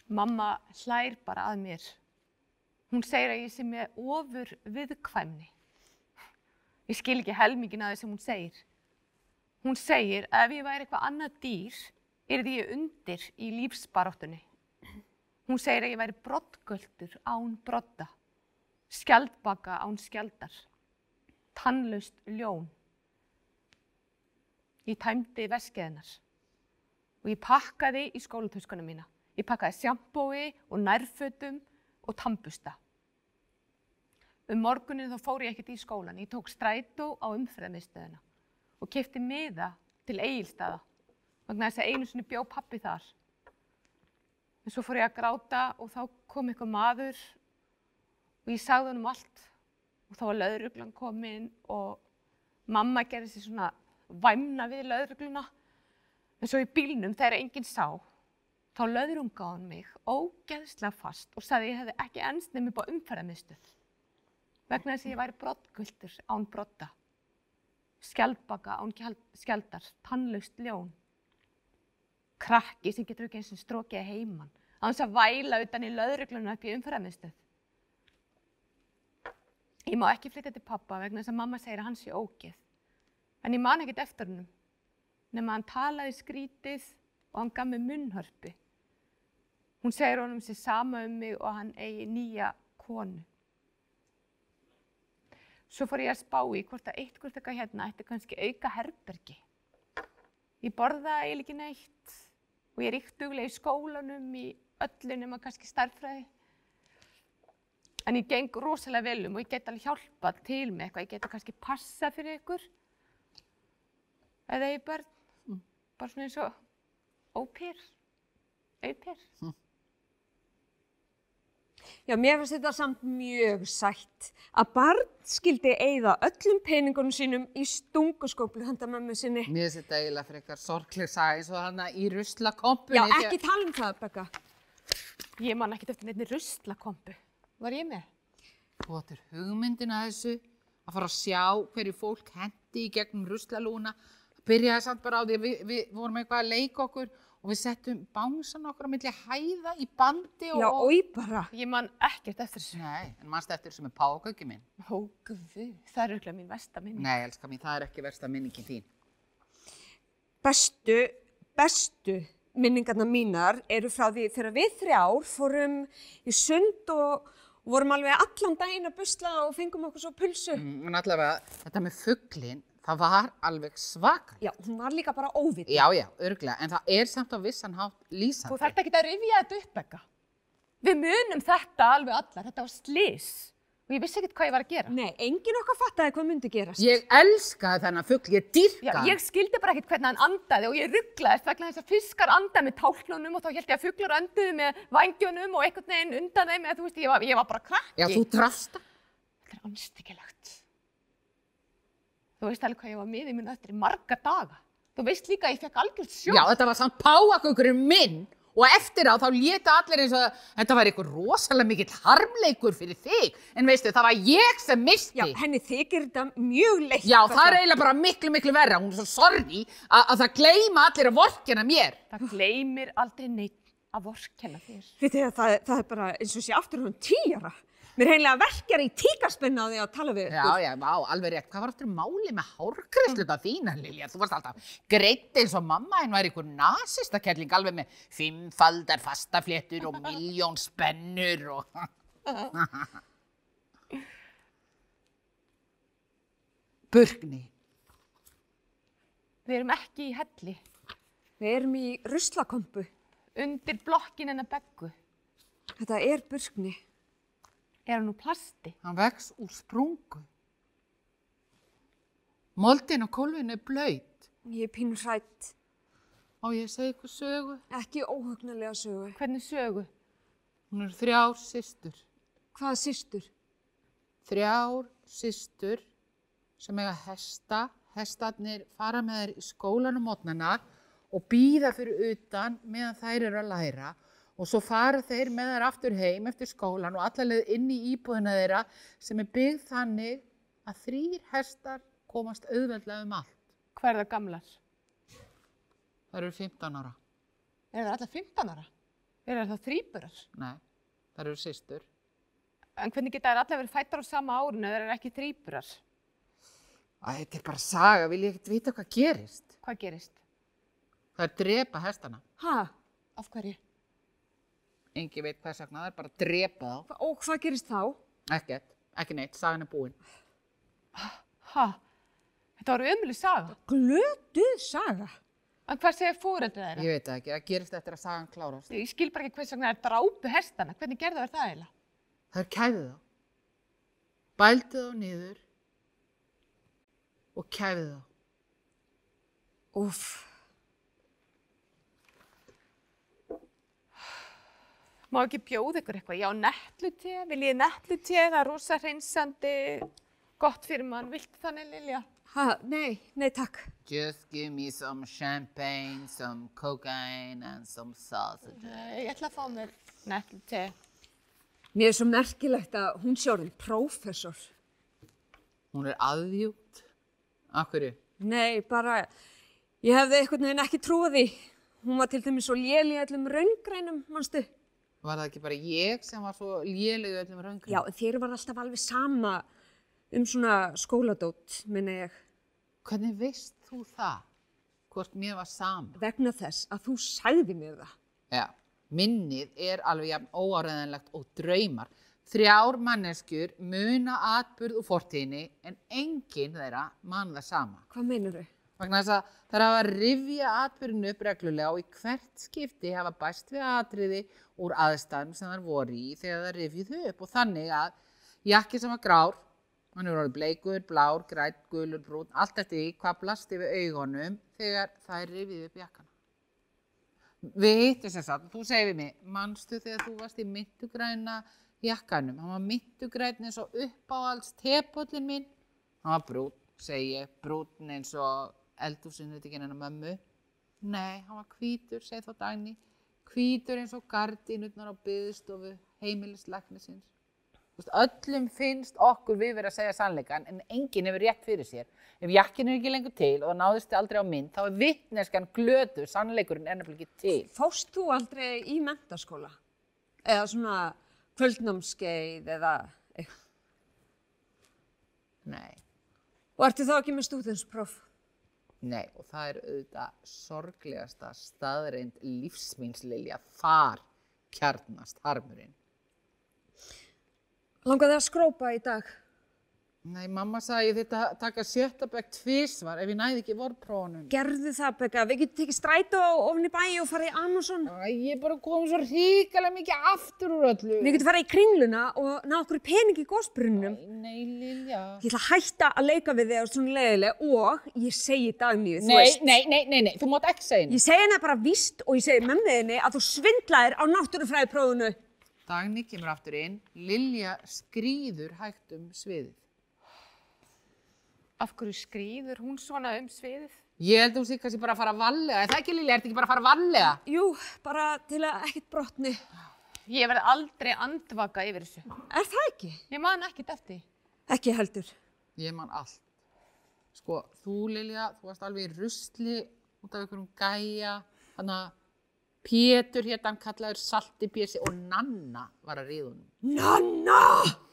Mamma hlær bara að mér. Hún segir að ég sé með ofur viðkvæmni. Ég skil ekki helmingin að því sem hún segir. Hún segir að ef ég væri eitthvað annað dýr, yrði ég undir í lífsbaráttunni. Hún segir að ég væri brottgöldur án brotta, skjaldbaka án skjaldar, tannlaust ljón. Ég tæmdi veskið hennar. og ég pakkaði í skólatöskuna mína. Ég pakkaði sjampói og nærfötum og tambusta. Um morgunin þá fór ég ekkert í skólan. Ég tók strætó á umferðarmiðstöðuna og kefti miða til eigilstaða vegna þess að einu sinni bjó pappi þar. En svo fór ég að gráta og þá kom eitthvað maður og ég sagði honum allt og þá var lauruglan komin og mamma gerði sér svona væmna við laurugluna. En svo í bílnum þegar enginn sá, þá laurungaði hann mig ógeðslega fast og sagði að ég hefði ekki ennst nefnir búið umferðarmiðstöð vegna þess að ég væri brottgultur án brotta, skjaldbaka án skjaldar, tannlaust ljón, krakki sem getur ekki eins og strókið heimann, á þess að væla utan í löðrugluna upp í umferðarmiðstöð. Ég má ekki flytja til pappa vegna þess að mamma segir að hann sé ógeð, en ég man ekkert eftir hennum, nema hann talaði skrítið og hann gaf mig munnhörpu. Hún segir honum sér sama um mig og hann eigi nýja konu. Svo fór ég að spá í hvort að eitt hvort eitthvað hérna ætti kannski auka herbergi. Ég borða eiginlega ekki neitt og ég er ríkt duglega í skólanum í öllu nema kannski starffræði. En ég geng rosalega vel um og ég get alveg hjálpað til með eitthvað. Ég get kannski passa fyrir ykkur. Eða ég börn. Bara svona eins og ópýr. Ópýr. Já, mér finnst þetta samt mjög sætt að barn skildi eigða öllum peningunum sínum í stunguskóplu handa mömmu sinni. Mér finnst þetta eiginlega frekar sorgleg saga eins og hana í ruslakompunni. Já, þegar- ekki tala um það, Becca. Ég man ekkert eftir neitt ruslakompu. Var ég með? Þú áttir hugmyndina að þessu, að fara að sjá hverju fólk hendi í gegnum ruslalúna. Byrjaði samt bara á því að við, við vorum eitthvað að leika okkur og við settum bánsan okkur á milli hæða í bandi og... Já, oi bara. Ég man ekkert eftir þessu. Nei, en mannst eftir sem er páköki minn. Ó, guð, það er auðvitað mín versta minni. Nei, elska mín, það er ekki versta minningin þín. Bestu, bestu minningarna mínar eru frá því þegar við þrjár fórum í sund og vorum alveg allan daginn að busla og fengum okkur svo pulsu. Mm, En allavega, þetta með fugglin, það var alveg svakar. Já, hún var líka bara óviti. Já, já, örglega, en það er samt á vissan hátt lýsandi. Þú þarft ekki að rifja þetta upp eitthvað. Við munum þetta alveg allar. Þetta var slís. Og ég vissi ekkert hvað ég var að gera. Nei, engin okkar fattaði hvað myndi gerast. Ég elskaði þennan fuggl, ég dýrka Já, hann. ég skildi bara ekkert hvernig hann andaði og ég rugglaðist vegna þess að fiskar anda með tálklunum og þá held ég að fuglar önduðu með vangjónum og einhvern veginn undan þeim eða þú veist, ég var, ég var bara krakki. Já, þú drafst það. Þetta er anstíkilegt. Þú veist alveg hvað ég var með í minn eftir í marga daga. Þú veist líka að ég fekk algjörð sjó. Já, þetta var samt páakökurinn minn og eftir á þá léta allir eins og þetta var eitthvað rosalega mikill harmleikur fyrir þig. En veistu, það var ég sem misti. Já, henni þykir þetta mjög leitt. Já, það er eiginlega bara miklu, miklu verra. Hún er svo sorgi að, að það gleyma allir að vorkina mér. Það gleymir aldrei neitt að vorkenna þér. Vitið það, það er bara eins og sé aftur hún tíara. Mér heimlega verkjar í tíkarspenna á því að tala við Já, já, á, alveg rétt. Hvað var aftur máli með hárgreðsluta þína, Lilja? Þú varst alltaf greitt eins og mamma en var einhver nasistakærling alveg með fimmfaldar fastafléttur og miljón spennur og... Burgni. Við erum ekki í helli. Við erum í ruslakompu. Undir blokkin en að beggu. Þetta er burkni. Er hann úr plasti? Hann vex úr sprungu. Moldin á kólfinu er blöyt. Ég er pínu hrætt. Á ég að segja ykkur sögu? Ekki óhugnulega sögu. Hvernig sögu? Hún er þrjár systur. Hvaða systur? þrjár systur sem eiga hesta, hestarnir fara með þeir í skólanum mótnana og býða fyrir utan meðan þær eru að læra og svo fara þeir með þær aftur heim eftir skólan og allaveg inn í íbúðina þeirra sem er byggð þannig að þrýr hestar komast auðveldlega um allt. Hvað er það gamlar? Það eru 15 ára. Er það allar 15 ára? Er það þrýburar? Nei, það eru systur. En hvernig geta þær allar verið fættar á sama árinu eða er ekki þrýburar? Þetta er bara saga, vil ég ekkert vita hvað gerist. Hvað gerist? Það er drepa hestana. Ha? Af hverju? Engi veit hvað sagna, það er bara að drepa þá. Hva- Og hvað gerist þá? Ekkert, ekki neitt, sagan er búin. Ha? Þetta var umlu saga. Glötuð saga. En hvað segir fóreldrið þeirra? Ég veit það ekki, það gerist eftir að sagan klárast. Ég skil bara ekki hvers vegna þær drápu hestana. Hvernig gerðu þær það eiginlega? Það er kæfið þá. Bældu þá niður og kæfið þá. Úff, Má ekki bjóða ykkur eitthvað? Já, netlutí, viljið netlutí, það er rosa hreinsandi, gott fyrir mann. Viltu þannig, Lilja? ha, nei, nei takk. Just give me some champagne, some cocaine and some sausages. Nei, ég ætla að fá mér netlutí. Mér er svo merkilegt að hún sé orðin prófessor. Hún er aðjúkt. Akkurju? Nei, bara, ég hefði einhvern veginn ekki trúið því. Hún var til dæmis svo lél í öllum raungreinum, manstu? Var það ekki bara ég sem var svo lélegu öllum röngum? Já, þér var alltaf alveg sama um svona skóladót, minna ég, Hvernig veist þú það? Hvort mér var sama? vegna þess að þú sagði mér það. Já, minnið er alveg jafn óáreðanlegt og draumar. Þrjár manneskjur muna atburð úr fortíðinni en enginn þeirra man það sama. Hvað meinar þau? Vegna þess að það hafa að rifja atbyrðinu upp reglulega og í hvert skipti hafa bæst við atriði úr aðstæðum sem þar voru í þegar það rifjuð upp. Og þannig að jakki sem var grár, hann er orðið bleikur, blár, grætt, gulur, brún, allt eftir því hvað blasti við augunum þegar það er rifjuð upp jakkana. Við hittum sem sagt, þú segir við mig, manstu þegar þú varst í myndugræna jakkanum, hann var myndugræn eins og uppáhalds tepollin minn, hann var brún, segi ég, brún eins og eldhúsinu þetta ekki hennar mömmu. Nei, hann var hvítur, segi þá Dagný, hvítur eins og gardínutnar á byðstofu veist, öllum finnst okkur við verið að segja sannleikan en enginn hefur rétt fyrir sér. Ef jakkin er ekki lengur til og það náðist aldrei á mynd, þá er vittneskan glötu, sannleikurinn ekki til. Fóst þú aldrei í mentaskóla? Eða svona kvöldnámskeið eða eitthvað? Nei, Og ertu þá ekki með stúðinspróf? Nei, og það er auðvitað sorglegasta staðreind lífsmýnslilja far kjarnast harmurinn. Langaði að skrópa í dag? Nei, mamma sagði ég þetta taka sjötta bekk tvísvar ef ég næði ekki vorprófunum. Gerðu það, Becca. Við getum tekið strætó ofn í bæ og farið í Amazon. Æ, ég bara komið svo ríkalega mikið aftur úr öllu. Við getum farið í kringluna og ná okkur pening í gósbrunnum. Nei, Lilja. Ég ætla að hætta að leika við þig á svona leiðileg og ég segi dagníu, þú veist. nei, nei, nei, nei, þú mátt ekki segja henni. Ég segi henni bara víst og ég segi mömmuðinni að þú svindlaðir á náttúrufræðiprófunu. Dagný kemur aftur inn, Lilja skrýður hægt um sviðið. Af hverju skrýður hún svona um sviðið? Ég held að hún sé kannski bara að fara að vallega. Er það ekki Lilja, er þetta ekki bara að fara að vallega? Jú, bara til að ekkert brotni. Ég verð aldrei andvaka yfir þessu. Er það ekki? Ég man ekkert eftir. Ekki heldur. Ég man allt. Sko, þú Lilja, þú varst alveg í rusli út af einhverjum gæja, þannig að Pétur hann kallaður Saltipési og Nanna var að ríða honum. Nanna!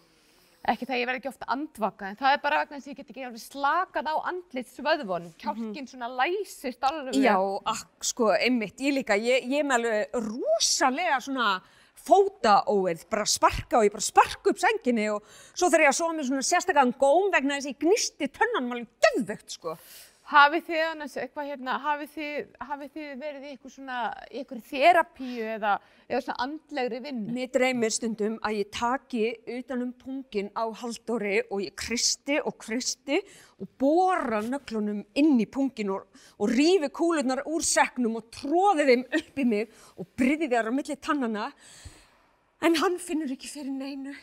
Ekki það ég verð ekki ofta andvaka, en það er bara vegna þess að ég get ekki alveg slakað á andlit svöðvon. Kjálkinn svona læsist alveg. Já, ak, sko, einmitt, ég líka, ég, ég með alveg rosalega svona fótaóið, bara sparka og ég bara sparka upp senginni og svo þegar ég að sofa með svona sérstakann góm vegna þess að ég gnisti tönnan maður döðvegt, sko. Hafið þið annars eitthvað hérna, hafið þið, hafið þið verið í eitthvað svona, í eitthvað þerapíu eða, eða svona andlegri vinnu? Mér dreymir stundum að ég taki utanum pungin á haldóri og ég kristi og kristi og bóra nöglunum inn í pungin og, og rífi kúlurnar úr seknum og tróði þeim upp í mig og bryði þær á milli tannana. En hann finnur ekki fyrir neinu.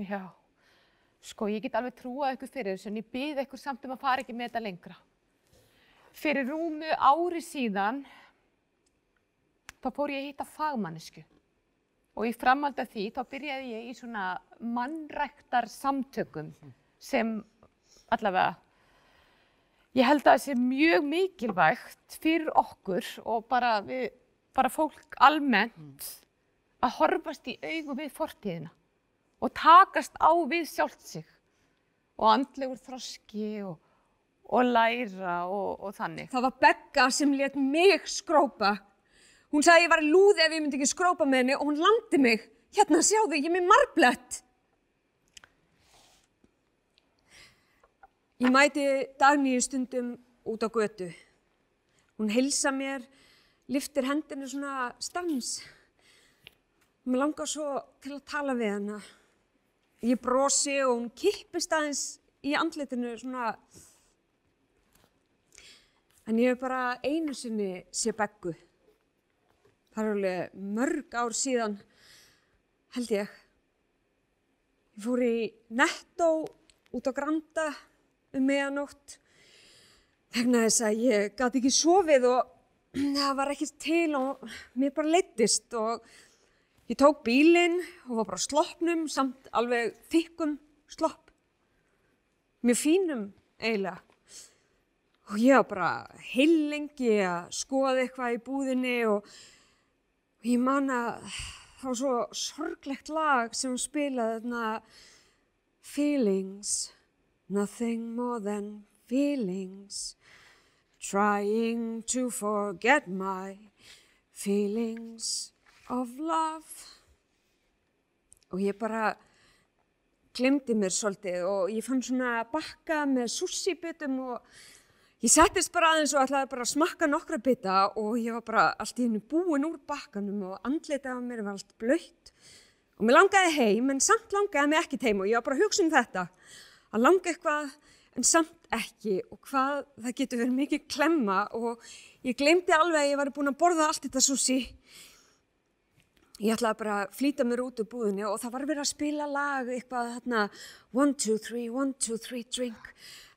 Já, sko ég get alveg trúað ykkur fyrir þessu en ég byrði ykkur samt um að fara ekki með þetta lengra. Fyrir rúmu ári síðan, þá fór ég að hitta fagmannisku og í framhald af því þá byrjaði ég í svona mannræktar samtökum sem allavega, ég held að það sé mjög mikilvægt fyrir okkur og bara, við, bara fólk almennt að horfast í augu við fortíðina og takast á við sjálft sig og andlegur þroski og, og læra og, og þannig. Það var Begga sem let mig skrópa. Hún sagði ég var lúði ef ég myndi ekki skrópa með henni og hún landi mig. Hérna, sjáðu, ég er með marblett. Ég mæti dagníu stundum út á götu. Hún heilsa mér, liftir hendinu svona stans. Mér langar svo til að tala við hana. Ég brosi og hún kippist aðeins í andlitinu svona. En ég hef bara einu sinni sé beggu. Það er alveg mörg ár síðan, held ég. Ég fór í Netto út á Granda um meðanótt vegna þess að ég gæti ekki sofið og það var ekkert til og mér bara leittist og ég tók bílinn og var bara sloppnum samt alveg þykkum slopp. Mjög fínum eiginlega. Og ég var bara heilengi að skoða eitthvað í búðinni og, og ég man að það var svo sorglegt lag sem spilaði þarna Feelings, nothing more than feelings. Trying to forget my feelings of love. Og ég bara glemdi mér svolítið og ég fann svona bakka með sushi-butum og ég settist bara aðeins og ætlaði bara að smakka nokkra bita og ég var bara allt í hennu búin úr bakkanum og andlitað á mér var allt blöytt og mér langaði heim en samt langaði mig ekki heim og ég var bara að hugsa um þetta. Að langa eitthvað en samt ekki. Og hvað það getur verið mikið klemma og ég glemdi alveg að ég var búin að borða allt þetta sushi. Ég ætlaði bara að flýta mér út úr búðinni og það var verið að spila lag eitthvað þarna One, two, three, one, two, three, drink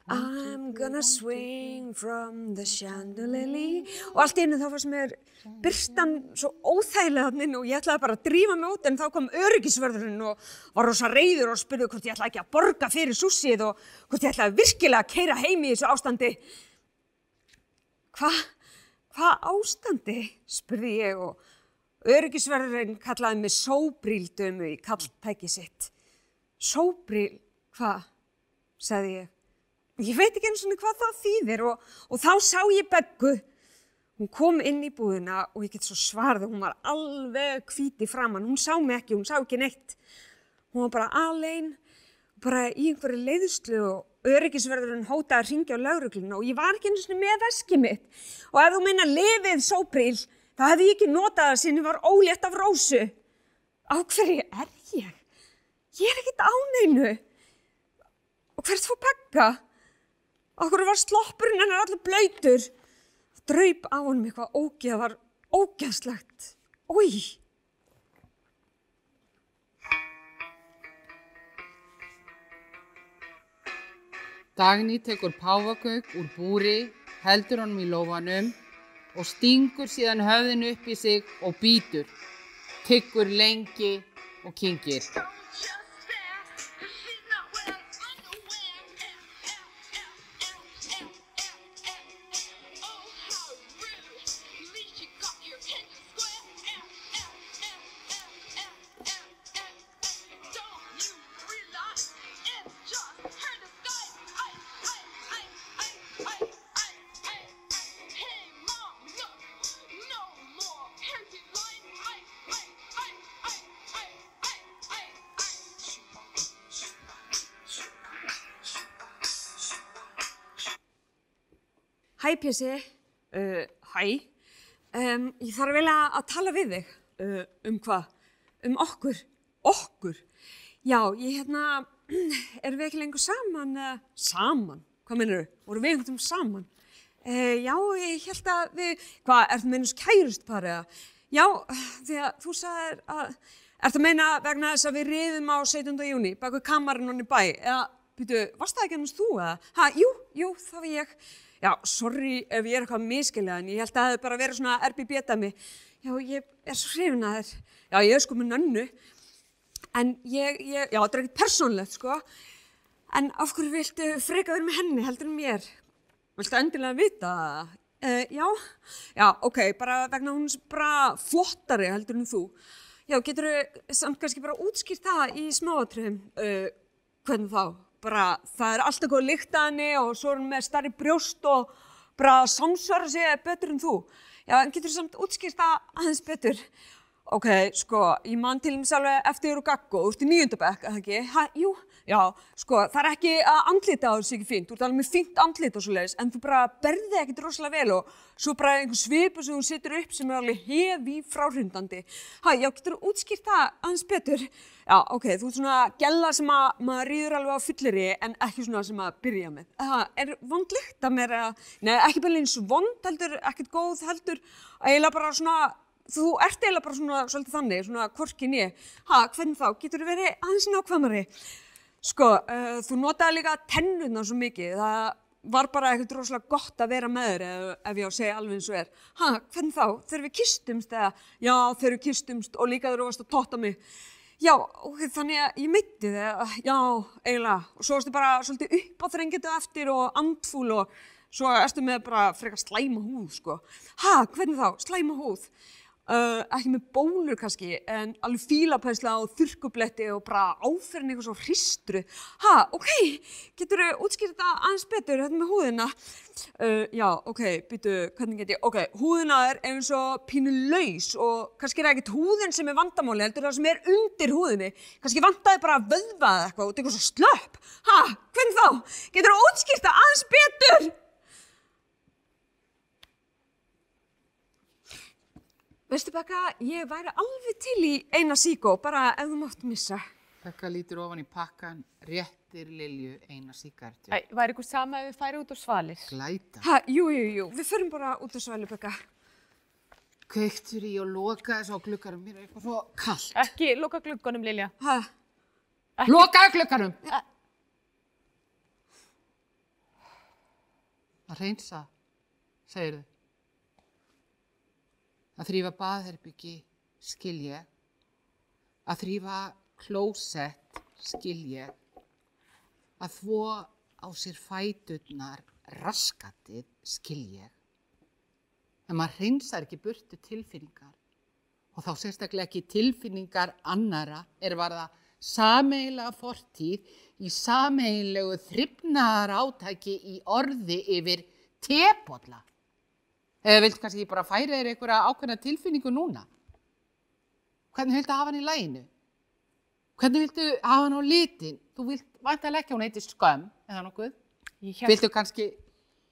I'm gonna swing from the chandelier og allt í einu þá fannst mér byrstan svo óþægilega þannig og ég ætlaði bara að drífa mig út en þá kom öryggisvörðurinn og var rosa reyður og spurði hvort ég ætlaði ekki að borga fyrir sushið og hvort ég ætlaði virkilega að keira heim í þessu ástandi. Hvað? Hvað ástandi? spurði ég og Öryggisverðurinn kallaði mig sóbríldömu í kalltæki sitt. Sóbríl, hvað? sagði ég. Ég veit ekki eins og hvað það þýðir og, og þá sá ég Beggu. Hún kom inn í búðina og ég get svo svarði, hún var alveg hvíti framann. Hún sá mig ekki, hún sá ekki neitt. Hún var bara alein, bara í einhverju leiðslu og öryggisverðurinn hótaði að ringja á laurugluna og ég var ekki eins og með veskið mitt. Og ef þú minna lifið sóbríl, Það hefði ég ekki notað það sinni var ólétt af rósu. Á hverju er ég? Ég er ekkit áneinu. Og hvert fór pekka? Okkur var sloppurinn hennar allir blöytur. Það draup á hann með eitthvað ógeð, það var ógeðslegt. Ói! Dagný tekur páfagauk úr búri, heldur honum í lófanum og stingur síðan höfðinu upp í sig og býtur. Tyggur lengi og kynkir. Hæ Pési, uh, hæ. Um, ég þarf vel að tala við þig. Uh, um hvað? Um okkur. Okkur? Já, ég hérna, erum við ekki lengur saman? Uh, saman? Hvað mennur þau? Voru við einhvern veginn saman? Já, ég held að við, hvað, er það mennast kærust bara? Já, því að þú sagðir að, er það meina vegna þess að við riðum á 17. júni, baka kamarinn honni bæ, eða, býtu, varst það ekki ennast þú eða? Ha, jú, jú, það var ég. Já, sorry ef ég er eitthvað miskilega en ég held að það hefði bara verið svona RBB-dæmi. Já, ég er svo hrifin að þér. Já, ég er sko með nönnu. En ég, ég, já, þetta er ekkert persónlegt, sko. En af hverju viltu freka verið með henni heldur en mér? Viltu endilega vita það? Uh, já, já, ok, bara vegna hún er bara flottari heldur en þú. Já, getur þú samt kannski bara útskýrt það í smáatriðum? Uh, hvernig þá? Bara það er alltaf góð líkt að henni og svo er hún með starri brjóst og bara samsvara sig betur en þú. Já, en getur samt útskýrt það aðeins betur? Ok, sko, ég man til með alveg eftir þér og gaggo, þú ert í nýjöndabæk, eða ekki? Ha, jú, Já, sko, það er ekki að andlita á þessu ekki fínt, þú ert alveg með fínt andlit og svo leiðis, en þú bara berði ekkert rosalega vel og svo bara einhver svipu sem þú setur upp sem er alveg hefi fráhrindandi. Hæ, já, getur þú útskýrt það aðeins betur? Já, ok, þú ert svona gælla sem að maður rýður alveg á fyllir en ekki svona sem að byrja með. Það er vond lykt að mér að, nei, ekki bara eins vond heldur, ekkert góð heldur, eiginlega bara svona þú ert eiginlega bara svona svolítið þannig, svona korkin ég. Ha, hvernig þá? Getur þú verið aðeins nákvæmari? Sko, uh, þú notaði líka tennuna svo mikið. Það var bara eitthvað rosalega gott að vera með þér ef, ef ég á að segja alveg eins og er. Ha, hvernig þá? Þegar við kistumst eða? Já, þegar við kistumst og líka þegar þú varst að totta mig. Já, ok, þannig að ég meitti þig, já, eiginlega. Og svo varstu bara svolítið upp á þrengjatu eftir og andfúl og svo erstu með bara frekar slæma húð, sko. Ha, hvernig þá? Slæma húð? Uh, ekki með bólur kannski, en alveg fílapæsla og þurrkubletti og bara áferðin eitthvað svo hristru. Ha, ok, getur þú útskýrt þetta aðeins betur, þetta með húðina? Uh, já, ok, býtu, hvernig get ég, ok, húðina er eins og pínu laus og kannski er það ekkert húðin sem er vandamáli, heldur það sem er undir húðinni. Kannski vandaði bara að vöðva eða eitthvað og þetta er eitthvað svo slöpp. Ha, hvernig þá? Getur þú útskýrt þetta aðeins betur? Veistu Bekka, ég væri alveg til í eina síkó, bara ef þú mátt missa. Bekka lítur ofan í pakkan, réttir Lilju eina síkartu. Æ, væri ykkur sama ef við færi út á svalir? Glæta. Ha, jú, jú, jú, við förum bara út á svælu Bekka. Kveiktur í og loka þessu á gluggarum. Mér er eitthvað svo kallt. Ekki loka gluggunum, Lilja. Ha, Ekki- Lokaðu gluggarum! Ä- Að reynsa, segir þau. Að þrýfa baðherbyggi, skil ég. Að þrýfa klósett, skil ég. Að þvó á sér fæturnar, raskatið, skil ég. En maður reynsar ekki burtu tilfinningar. Og þá sérstaklega ekki tilfinningar annara er varða sameiginlega fortíð í sameigilegu þryfnaðar átæki í orði yfir tepotla. Eða vilt kannski bara færa þér einhverja ákveðna tilfinningu núna? Hvernig viltu hafa hann í læginu? Hvernig viltu hafa hann á litin? Þú vilt vantarlega ekki hún heiti skömm, eða nokkuð? Held, Viltu kannski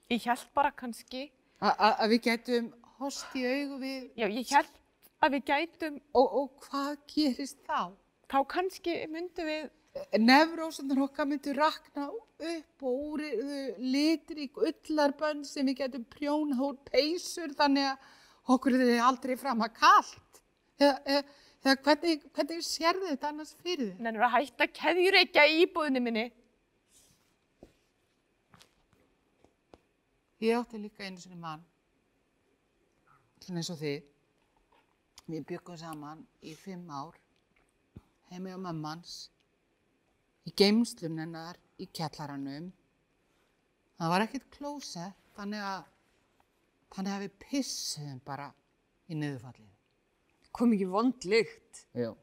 ég held bara kannski, að við getum host í augu við já, ég held að við gætum, og, og hvað gerist þá? þá kannski myndum við, Nefrósunar okkar myndu rakna upp og úr litrík ullarbönn sem við getum prjónað úr peysur þannig að okkur er aldrei fram að kalt. Eða, eða, hvernig, hvernig sér þetta annars fyrir þið? nennur að hætta keðjureikja í íbúðinni minni. Ég átti líka einu sinni mann, svona eins og þið. Við byggum saman í fimm ár, heimi á mammans, í geimslun hennar, í kjallaranum. Það var ekkert klósett, þannig að, þannig að við pissuðum bara í niðurfallið. kom ekki vond lykt, Jú.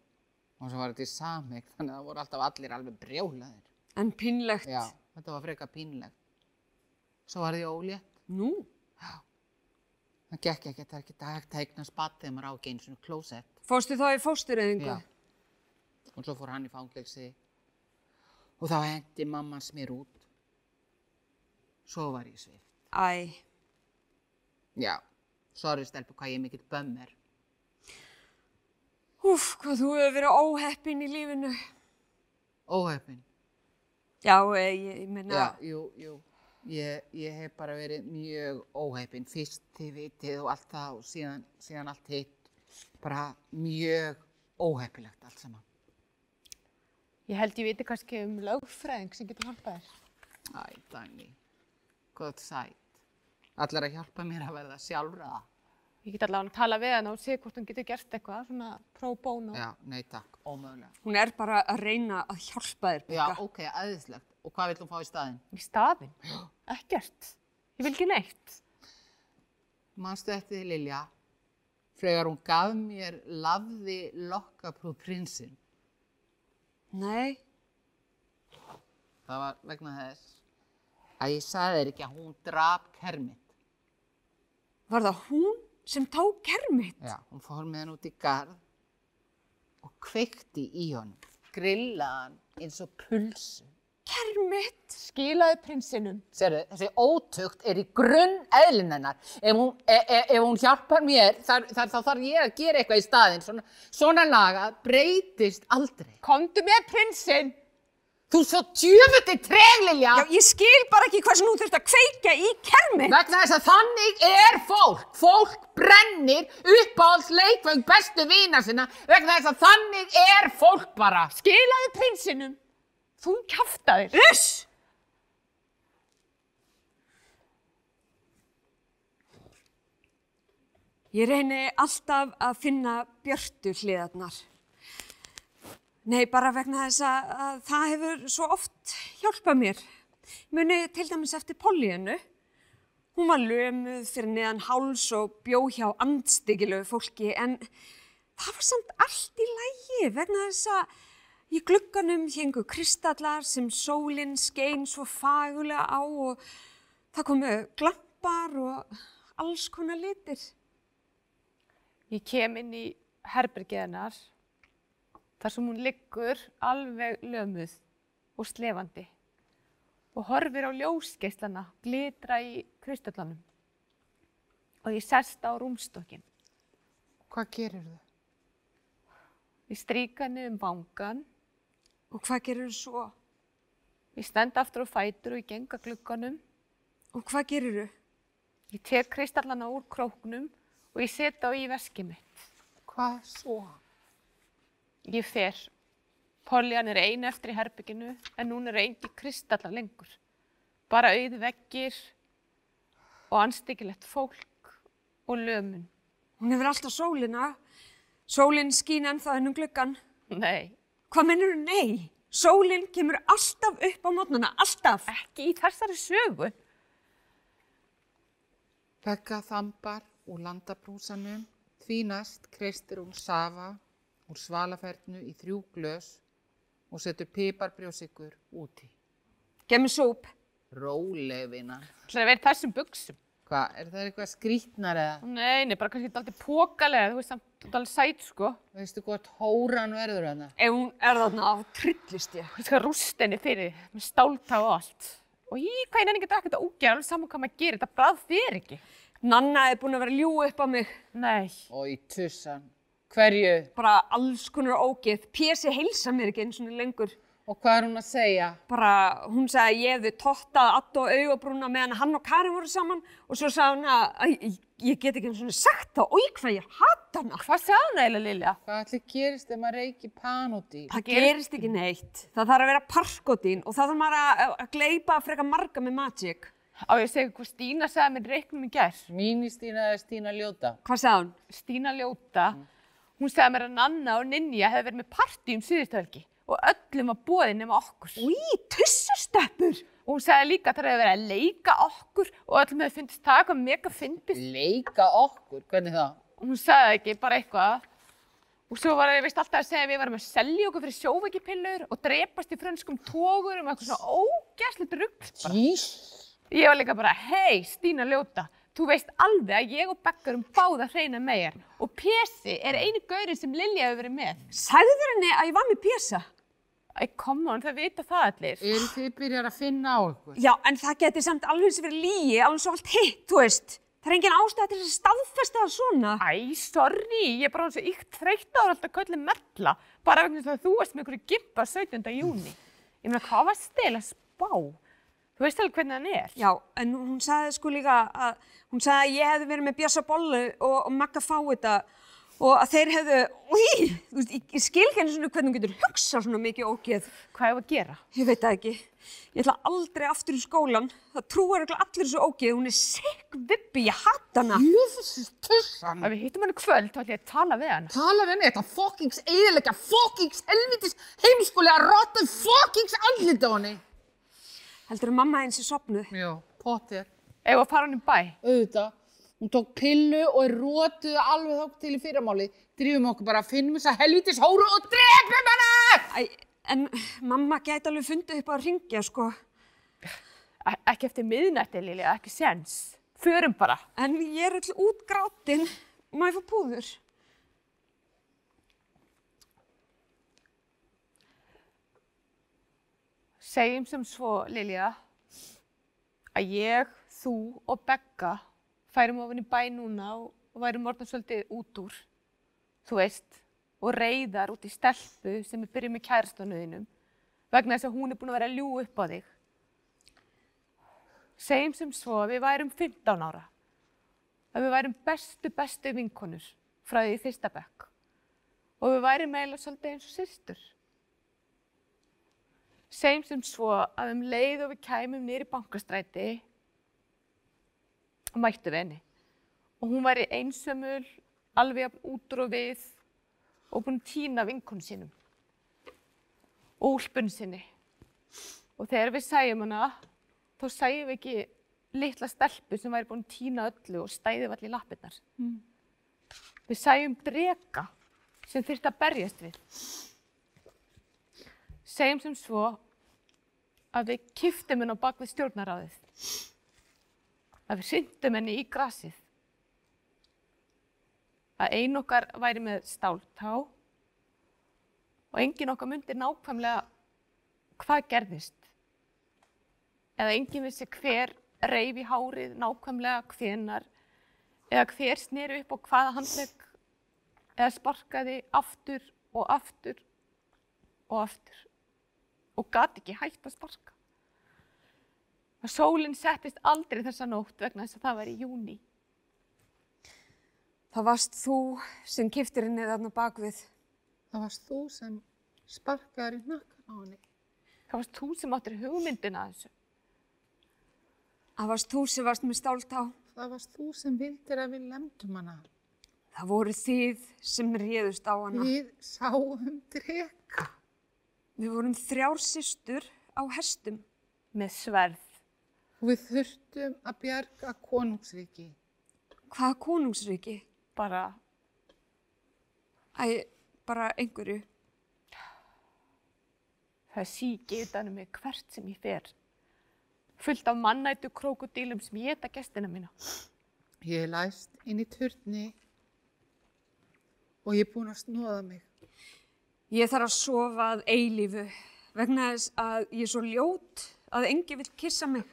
Og svo var þetta í sameik, þannig að það voru alltaf allir alveg brjólaðir. en pinlegt. Já, þetta var freka pínlegt. Svo var því ólétt. Nú, Það gekk ekki, það er ekki hægt að eigna spatt þegar maður á ekki eins og klósett. fórstu þá í fóstureyðingu? Já. Og svo fór hann í fangelsi og þá hendi mammans mér út. Svo var ég svift. Æ, Já, sorry stelpu hvað ég er mikill bömmir. úf, hvað þú hefur verið óheppin í lífinu. Óheppin. Já, eh, ég, ég meina, Já, jú, jú. Ég, ég hef bara verið mjög óheppin. Fyrst þið vitið og allt það og síðan, síðan allt hitt. Bara mjög óheppilegt allt saman. Ég held ég viti kannski um lögfræðing sem getur hjálpað þér. Æ, Dagný, gott sætt. Allar að hjálpa mér að verða sjálfraða. Ég get allavega að tala við hann og sé hvort hann getur gert eitthvað, svona pro bono. Já, nei takk, ómögulega. hún er bara að reyna að hjálpa þér, Já, Becca. ok, aðeinslegt. Og hvað vill hún fá í staðinn? Í staðinn? Ekkert. Ég vil ekki neitt. Manstu eftir því, Lilja, fregar hún gaf mér lafði lokkaprúð prinsinn. Nei, Það var vegna þess að ég sagði þér ekki að hún drap kermit. var það hún sem tók kermit? Já, hún fór með hann út í garð og kveikti í honum. grillaðan eins og pulsu. Kermit. Skilaðu prinsinum. Sérðu, þessi ótugt er í grunn eðlinennar. Ef hún, e, e, ef hún hjálpar mér, þar, þar, þá þarf ég að gera eitthvað í staðinn. Svona, svona laga breytist aldrei. Komdu með prinsinn. Þú svo djöfuti treglilja Já, ég skil bara ekki hvað sem þú þurft að kveika í Kermit. vegna þess að þannig er fólk. Fólk brennir uppáhalds leikvöng bestu vina sinna vegna þess að þannig er fólk bara. Skilaðu prinsinum. Þú kjaftaðir. Uss! Ég reyni alltaf að finna björtu hliðarnar. Nei, bara vegna þess að, að það hefur svo oft hjálpað mér. Muni til dæmis eftir Pollíunu. Hún var lömuð fyrir neðan háls og bjó hjá andstyggilegu fólki en það var samt allt í lægi vegna þess að í glugganum héngu kristallar sem sólinn skein svo fagulega á og það komu glampar og alls konar litir. Ég kem inn í herbergið hennar þar sem hún liggur alveg lömuð og slefandi og horfir á ljósgeislana glitra í kristallanum og ég sest á rúmstokkin. Hvað gerir þau? Ég stríka henni um vangan, Og hvað gerur þú svo? ég stend aftur á fætur og ég genga glugganum, Og hvað gerur þú? ég tek kristallana úr króknum og ég setja á í veskið mitt. Hvað svo? Ég fer. Poljan er ein eftir í herbygginu en núna eru engi kristallar lengur. Bara auði veggir og anstyggilegt fólk og lömun. Hún hefur alltaf sólina. Sólinn skín ennþá ennum gluggan. Nei, Hvað mennur þú? Nei. Sólinn kemur alltaf upp á mótnana, alltaf. ekki í þessari sögu. Begga þambar úr landabrúsanum, því næst kreistir hún safa úr svalafernu í þrjú glös og setur piparbrjósikur úti. Gef mér súp. Róleg vina. Það er verið þessum buksum. Hvað, er það eitthvað skrítnar eða? Nei, nei, bara kannski aldrei pókalega, þú veist samt, þú ert alveg sæt, sko. Veistu hvort hóran verður hana? Ef hún er þarna, þá trillist ég. Þú veist hvað rúst henni fyrir, með stáltá og allt. Og í hvað er nenni ekki þetta úgjör, alveg saman hvað maður gerir, þetta brað þér ekki. Nanna er búin að vera að ljúa upp á mig. Nei, Og í tussan. Hverju? Bara alls konar ógeð. Pési heilsa mér ekki eins og lengur. Og hvað er hún að segja? Bara, hún sagði að ég hefði tottað Addo og augabrúna meðan hann og Karin voru saman og svo sagði hún að, að ég, ég get ekki eins og sagt það og ég hvað ég hata hana. hvað sagði hann eiginlega, Lilja? Hvað ætli gerist ef maður reykir panodíl? Það gerist ekki neitt. Það þarf að vera parkodín og það þarf maður að, að gleipa frekar marga með Magic. Á ég að segja hvað Stína sagði mér í reiknum í gær. Mín í Stína eða Stína ljóta? Hvað sagði hún? Stína Ljóta, hún sagði mér að Nanna og um öllum var bóðið nema okkur. Í, tussusteppur! Og hún sagði líka að það hefði verið að leika okkur og öllum hefði fundist það eitthvað mega fyndið. Leika okkur? Hvernig það? Og hún sagði ekki, bara eitthvað. Og svo var ég veist alltaf að segja að við varum að selja okkur fyrir sjóveikipillur og drepast í frönskum tógurum og eitthvað svona ógæslegt rugg. Jís. Ég var líka bara, hei Stína Ljóta, þú veist alveg að ég og Bekka erum báða hreina megar og Pési er einu gaurinn sem Lilja hefur verið með. Sagður henni að ég var með Pésa? Æ, on, það vita það allir. Eru þið byrjar að finna á ykkur? Já, en það geti samt alveg sem verið lígi, alveg svo allt hitt, þú veist. Það er engin ástæða til þess að staðfesta það svona. Æ, sorry, ég er bara eins og ykt þreytt ára alltaf kallið merla, bara vegna þess að þú varst með einhverju gimpa 17. júni. Ég meina, hvað var stil að spá? Þú veist alveg hvernig hann er. Já, en hún sagði sko líka að, hún sagði að ég hefði verið með Björsa Bollu og, og Magga Fáita og að þeir hefðu, úi, þú veist, ég, skil ekki einu svona hvernig hún getur hugsað svona mikið ógeð. Hvað hefur að gera? Ég veit það ekki. Ég ætla aldrei aftur í skólan. Það trúar örugglega allir þessu ógeð. Hún er sikk vippi, ég hatt hana. Jöfusins tussan. Ef við hittum hann í kvöld, þá ætlum ég að tala við hann. Tala við mig þetta fokkings eðilega, fokkings helvitis heimskulega rotta fokkings andlita á henni. Heldur að mamma eins er sopnuð? Já, Hún tók pillu og er rótuð alveg þótt til í fyrramáli. Drýfum okkur bara að finnum þessa helvitis hóru og drefum hana! Æ, en mamma gæti alveg fundið upp á að ringja, sko. E- Ekki eftir miðnætti, Lilja, ekki sens. Förum bara. En ég er öll útgrátin. Má ég fá púður? Segjum sem svo, Lilja, að ég, þú og Begga færum ofin í bæ núna og, værum orðan svolítið út úr, þú veist, og reyðar út í stelpu sem er byrjuð með kærastanuðinum vegna þess að hún er búin að vera að ljú upp á þig. Segjum sem svo að við værum 15 ára, að við værum bestu, bestu vinkonur frá því í fyrsta bekk og við værum eiginlega svolítið eins og systur. Segjum sem svo að um leið og við kæmum niður í bankastræti mættu við henni og hún væri einsömmul, alveg jafn út úr og og búin týna vinkun sínum og úlpun sinni. Og þegar við sæjum hana, þá sæjum við ekki litla stelpu sem væri búin týna öllu og stæði allir lappirnar. Við sæjum drega sem þurfti að berjast við. Segjum sem svo að við kiftum henni á bakvið stjórnaráðið. Að við syndum henni í grasið. Að ein okkar væri með stáltá og engin okkar myndi nákvæmlega hvað gerðist. Eða engin vissi hver reyf í hárið nákvæmlega hvenar eða hver sneri upp á hvaða handlegg eða sparkaði aftur og aftur og aftur og gati ekki hægt að sparka. Og sólinn settist aldrei þessa nótt vegna þess að það var í júni. Það varst þú sem kiftir henni þarna bakvið. Það varst þú sem sparkaður í hnakkan á henni. Það varst þú sem áttir hugmyndina að þessu. Það varst þú sem varst með stáltá. Það varst þú sem vildir að við lemdum hana. Það voru þið sem réðust á hana. Við sáum dreka. Við vorum þrjár systur á hestum. Með sverð. Og við þurftum að bjarga konungsríki. Hvaða konungsríki? Bara, Æ, bara einhverju. það er síki utanum mig hvert sem ég fer. Fullt af mannættu krókudílum sem ég geta gestina mína. Ég er læst inn í turni og ég er búin að snóða mig. Ég þarf að sofa að eilífu vegna þess að ég er svo ljót að engi vill kissa mig.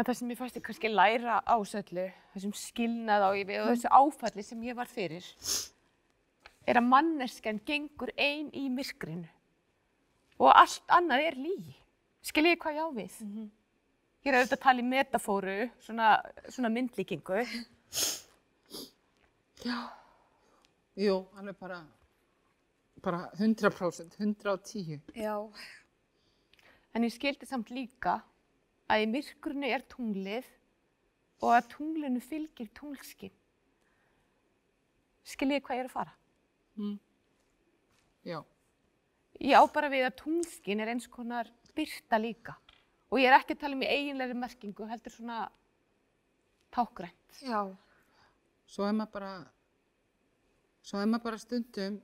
En það sem ég fannst ég kannski læra á söllu, þessum skilnað á ég við og þessu áfalli sem ég var fyrir, er að manneskjan gengur ein í myrkrinu og allt annað er lígi. Skiljið hvað ég á við? Ég er auðvitað að tala í metafóru, svona, svona myndlíkingu. Jú, alveg bara, bara 100%, 110. Já. En ég skildi samt líka að í myrkrinu er tunglið og að tunglinu fylgir tunglskinn. Skiljið hvað ég er að fara? Já, Ég á bara við að tunglskinn er eins konar byrta líka. Og ég er ekki að tala um í eiginlegri merkingu, heldur svona tákgrænt. Já. svo er maður bara, svo er maður bara stundum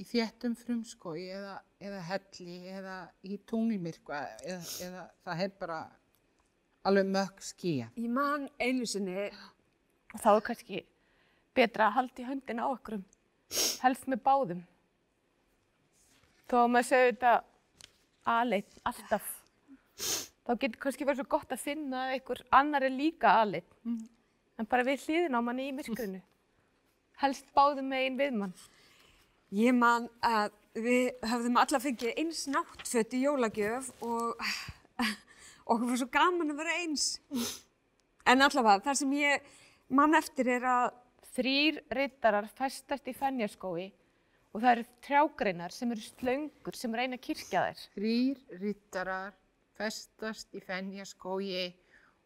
í þéttum frumskói eða, eða helli eða í tunglmyrkva eða, eða það er bara alveg mögg skýja. Ég man einu sinni, Og þá er kannski betra að halda í höndina á okkurum, helst með báðum. Þó að maður segir þetta aðleitt alltaf. Þá getur kannski verið svo gott að finna að einhver annar er líka aðleitt. En bara við hlýðin á manni í myrkrinu. Helst báðum megin við mann. ég man að við höfðum alla fengið eins náttfött í jólagjöf og okkur var svo gaman að vera eins. En allavega, það sem ég man eftir er að Þrýr rittarar festast í fennjarskói og það eru trjágreinar sem eru slöngur sem reyna að kirkja þær. Þrýr rittarar festast í fennjaskógi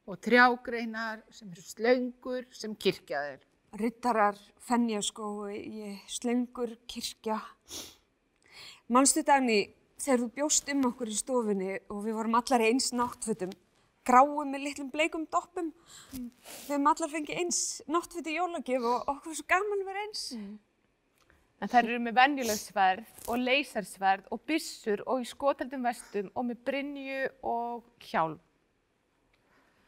og trjágreinar sem eru slöngur sem kirkjaðir. rittarar, fennjaskói, slöngur, kirkja. Manstu Dagný, þegar þú bjóst um okkur í stofunni og við vorum allar í eins náttfötum, gráum með litlum bleikum doppum, við höfum allar fengið eins náttföti jólagjöf og okkur var svo gaman að vera eins. En þær eru með venjuleg sverð og leysarsverð og byssur og í skotaldum vestum og með brynju og hjálm.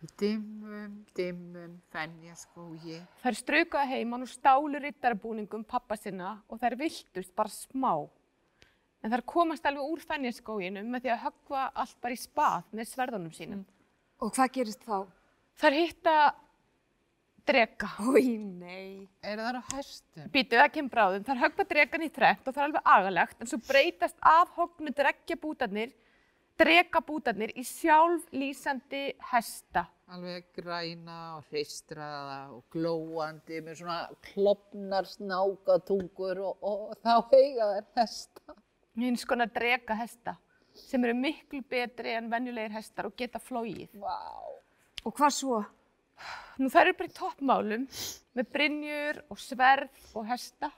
Í dimmum, dimmum fennjaskógi. Þær straukaði heimann og stálu rittarabúningum pappa sinna og þær viltust bara smá. En þær komast alveg úr fennjaskóginum með því að höggva allt bara í spað með sverðunum sínum. Og hvað gerist þá? Þær hitta drega. Ói, nei. Er það á hestum? Býtu, það kemur bráðum. Þær höggva dregan í þrennt og það er alveg agalegt, en svo breytast af hognu dreggjabútarnir, dregabútarnir í sjálflýsandi hesta. Alveg græna og hreistraða og glóandi með svona klopnar snákatungur og, og þá heiga þær hesta. Hins konar drega hesta sem eru miklu betri en venjulegir hestar og geta flóið. Vá. Og hvað svo? Nú þær eru bara í toppmálum með brynjur og sverð og hesta.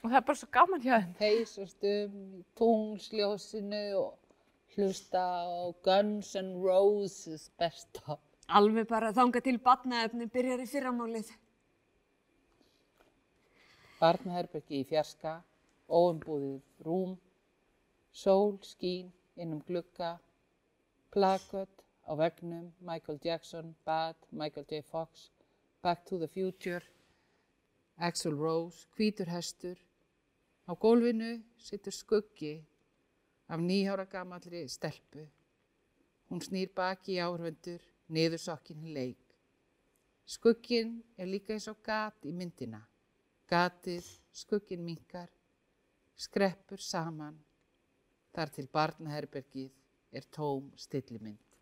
Og það er bara svo gaman hjá þeim. Heysast um í tunglsljósinu og hlusta á Guns N' Roses besta. Alveg bara þanga til batnaefni byrjar í fyrramálið. Barnaherbergi í fjarska, óumbúðið rúm, sól skín inn um glugga, plakött á vegnum, Michael Jackson, Bad, Michael J. Fox, Back to the Future, Axl Rose, hvítur hestur. Á gólfinu situr skuggi af nýjára gamallri stelpu. Hún snýr baki í árvöndur, niður sokkin í leik. Skugginn er líka eins og gat í myndina. Gatið, skugginn minkar, skreppur saman. Þar til barnaherbergið er tóm stillimynd.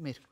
Myrkur.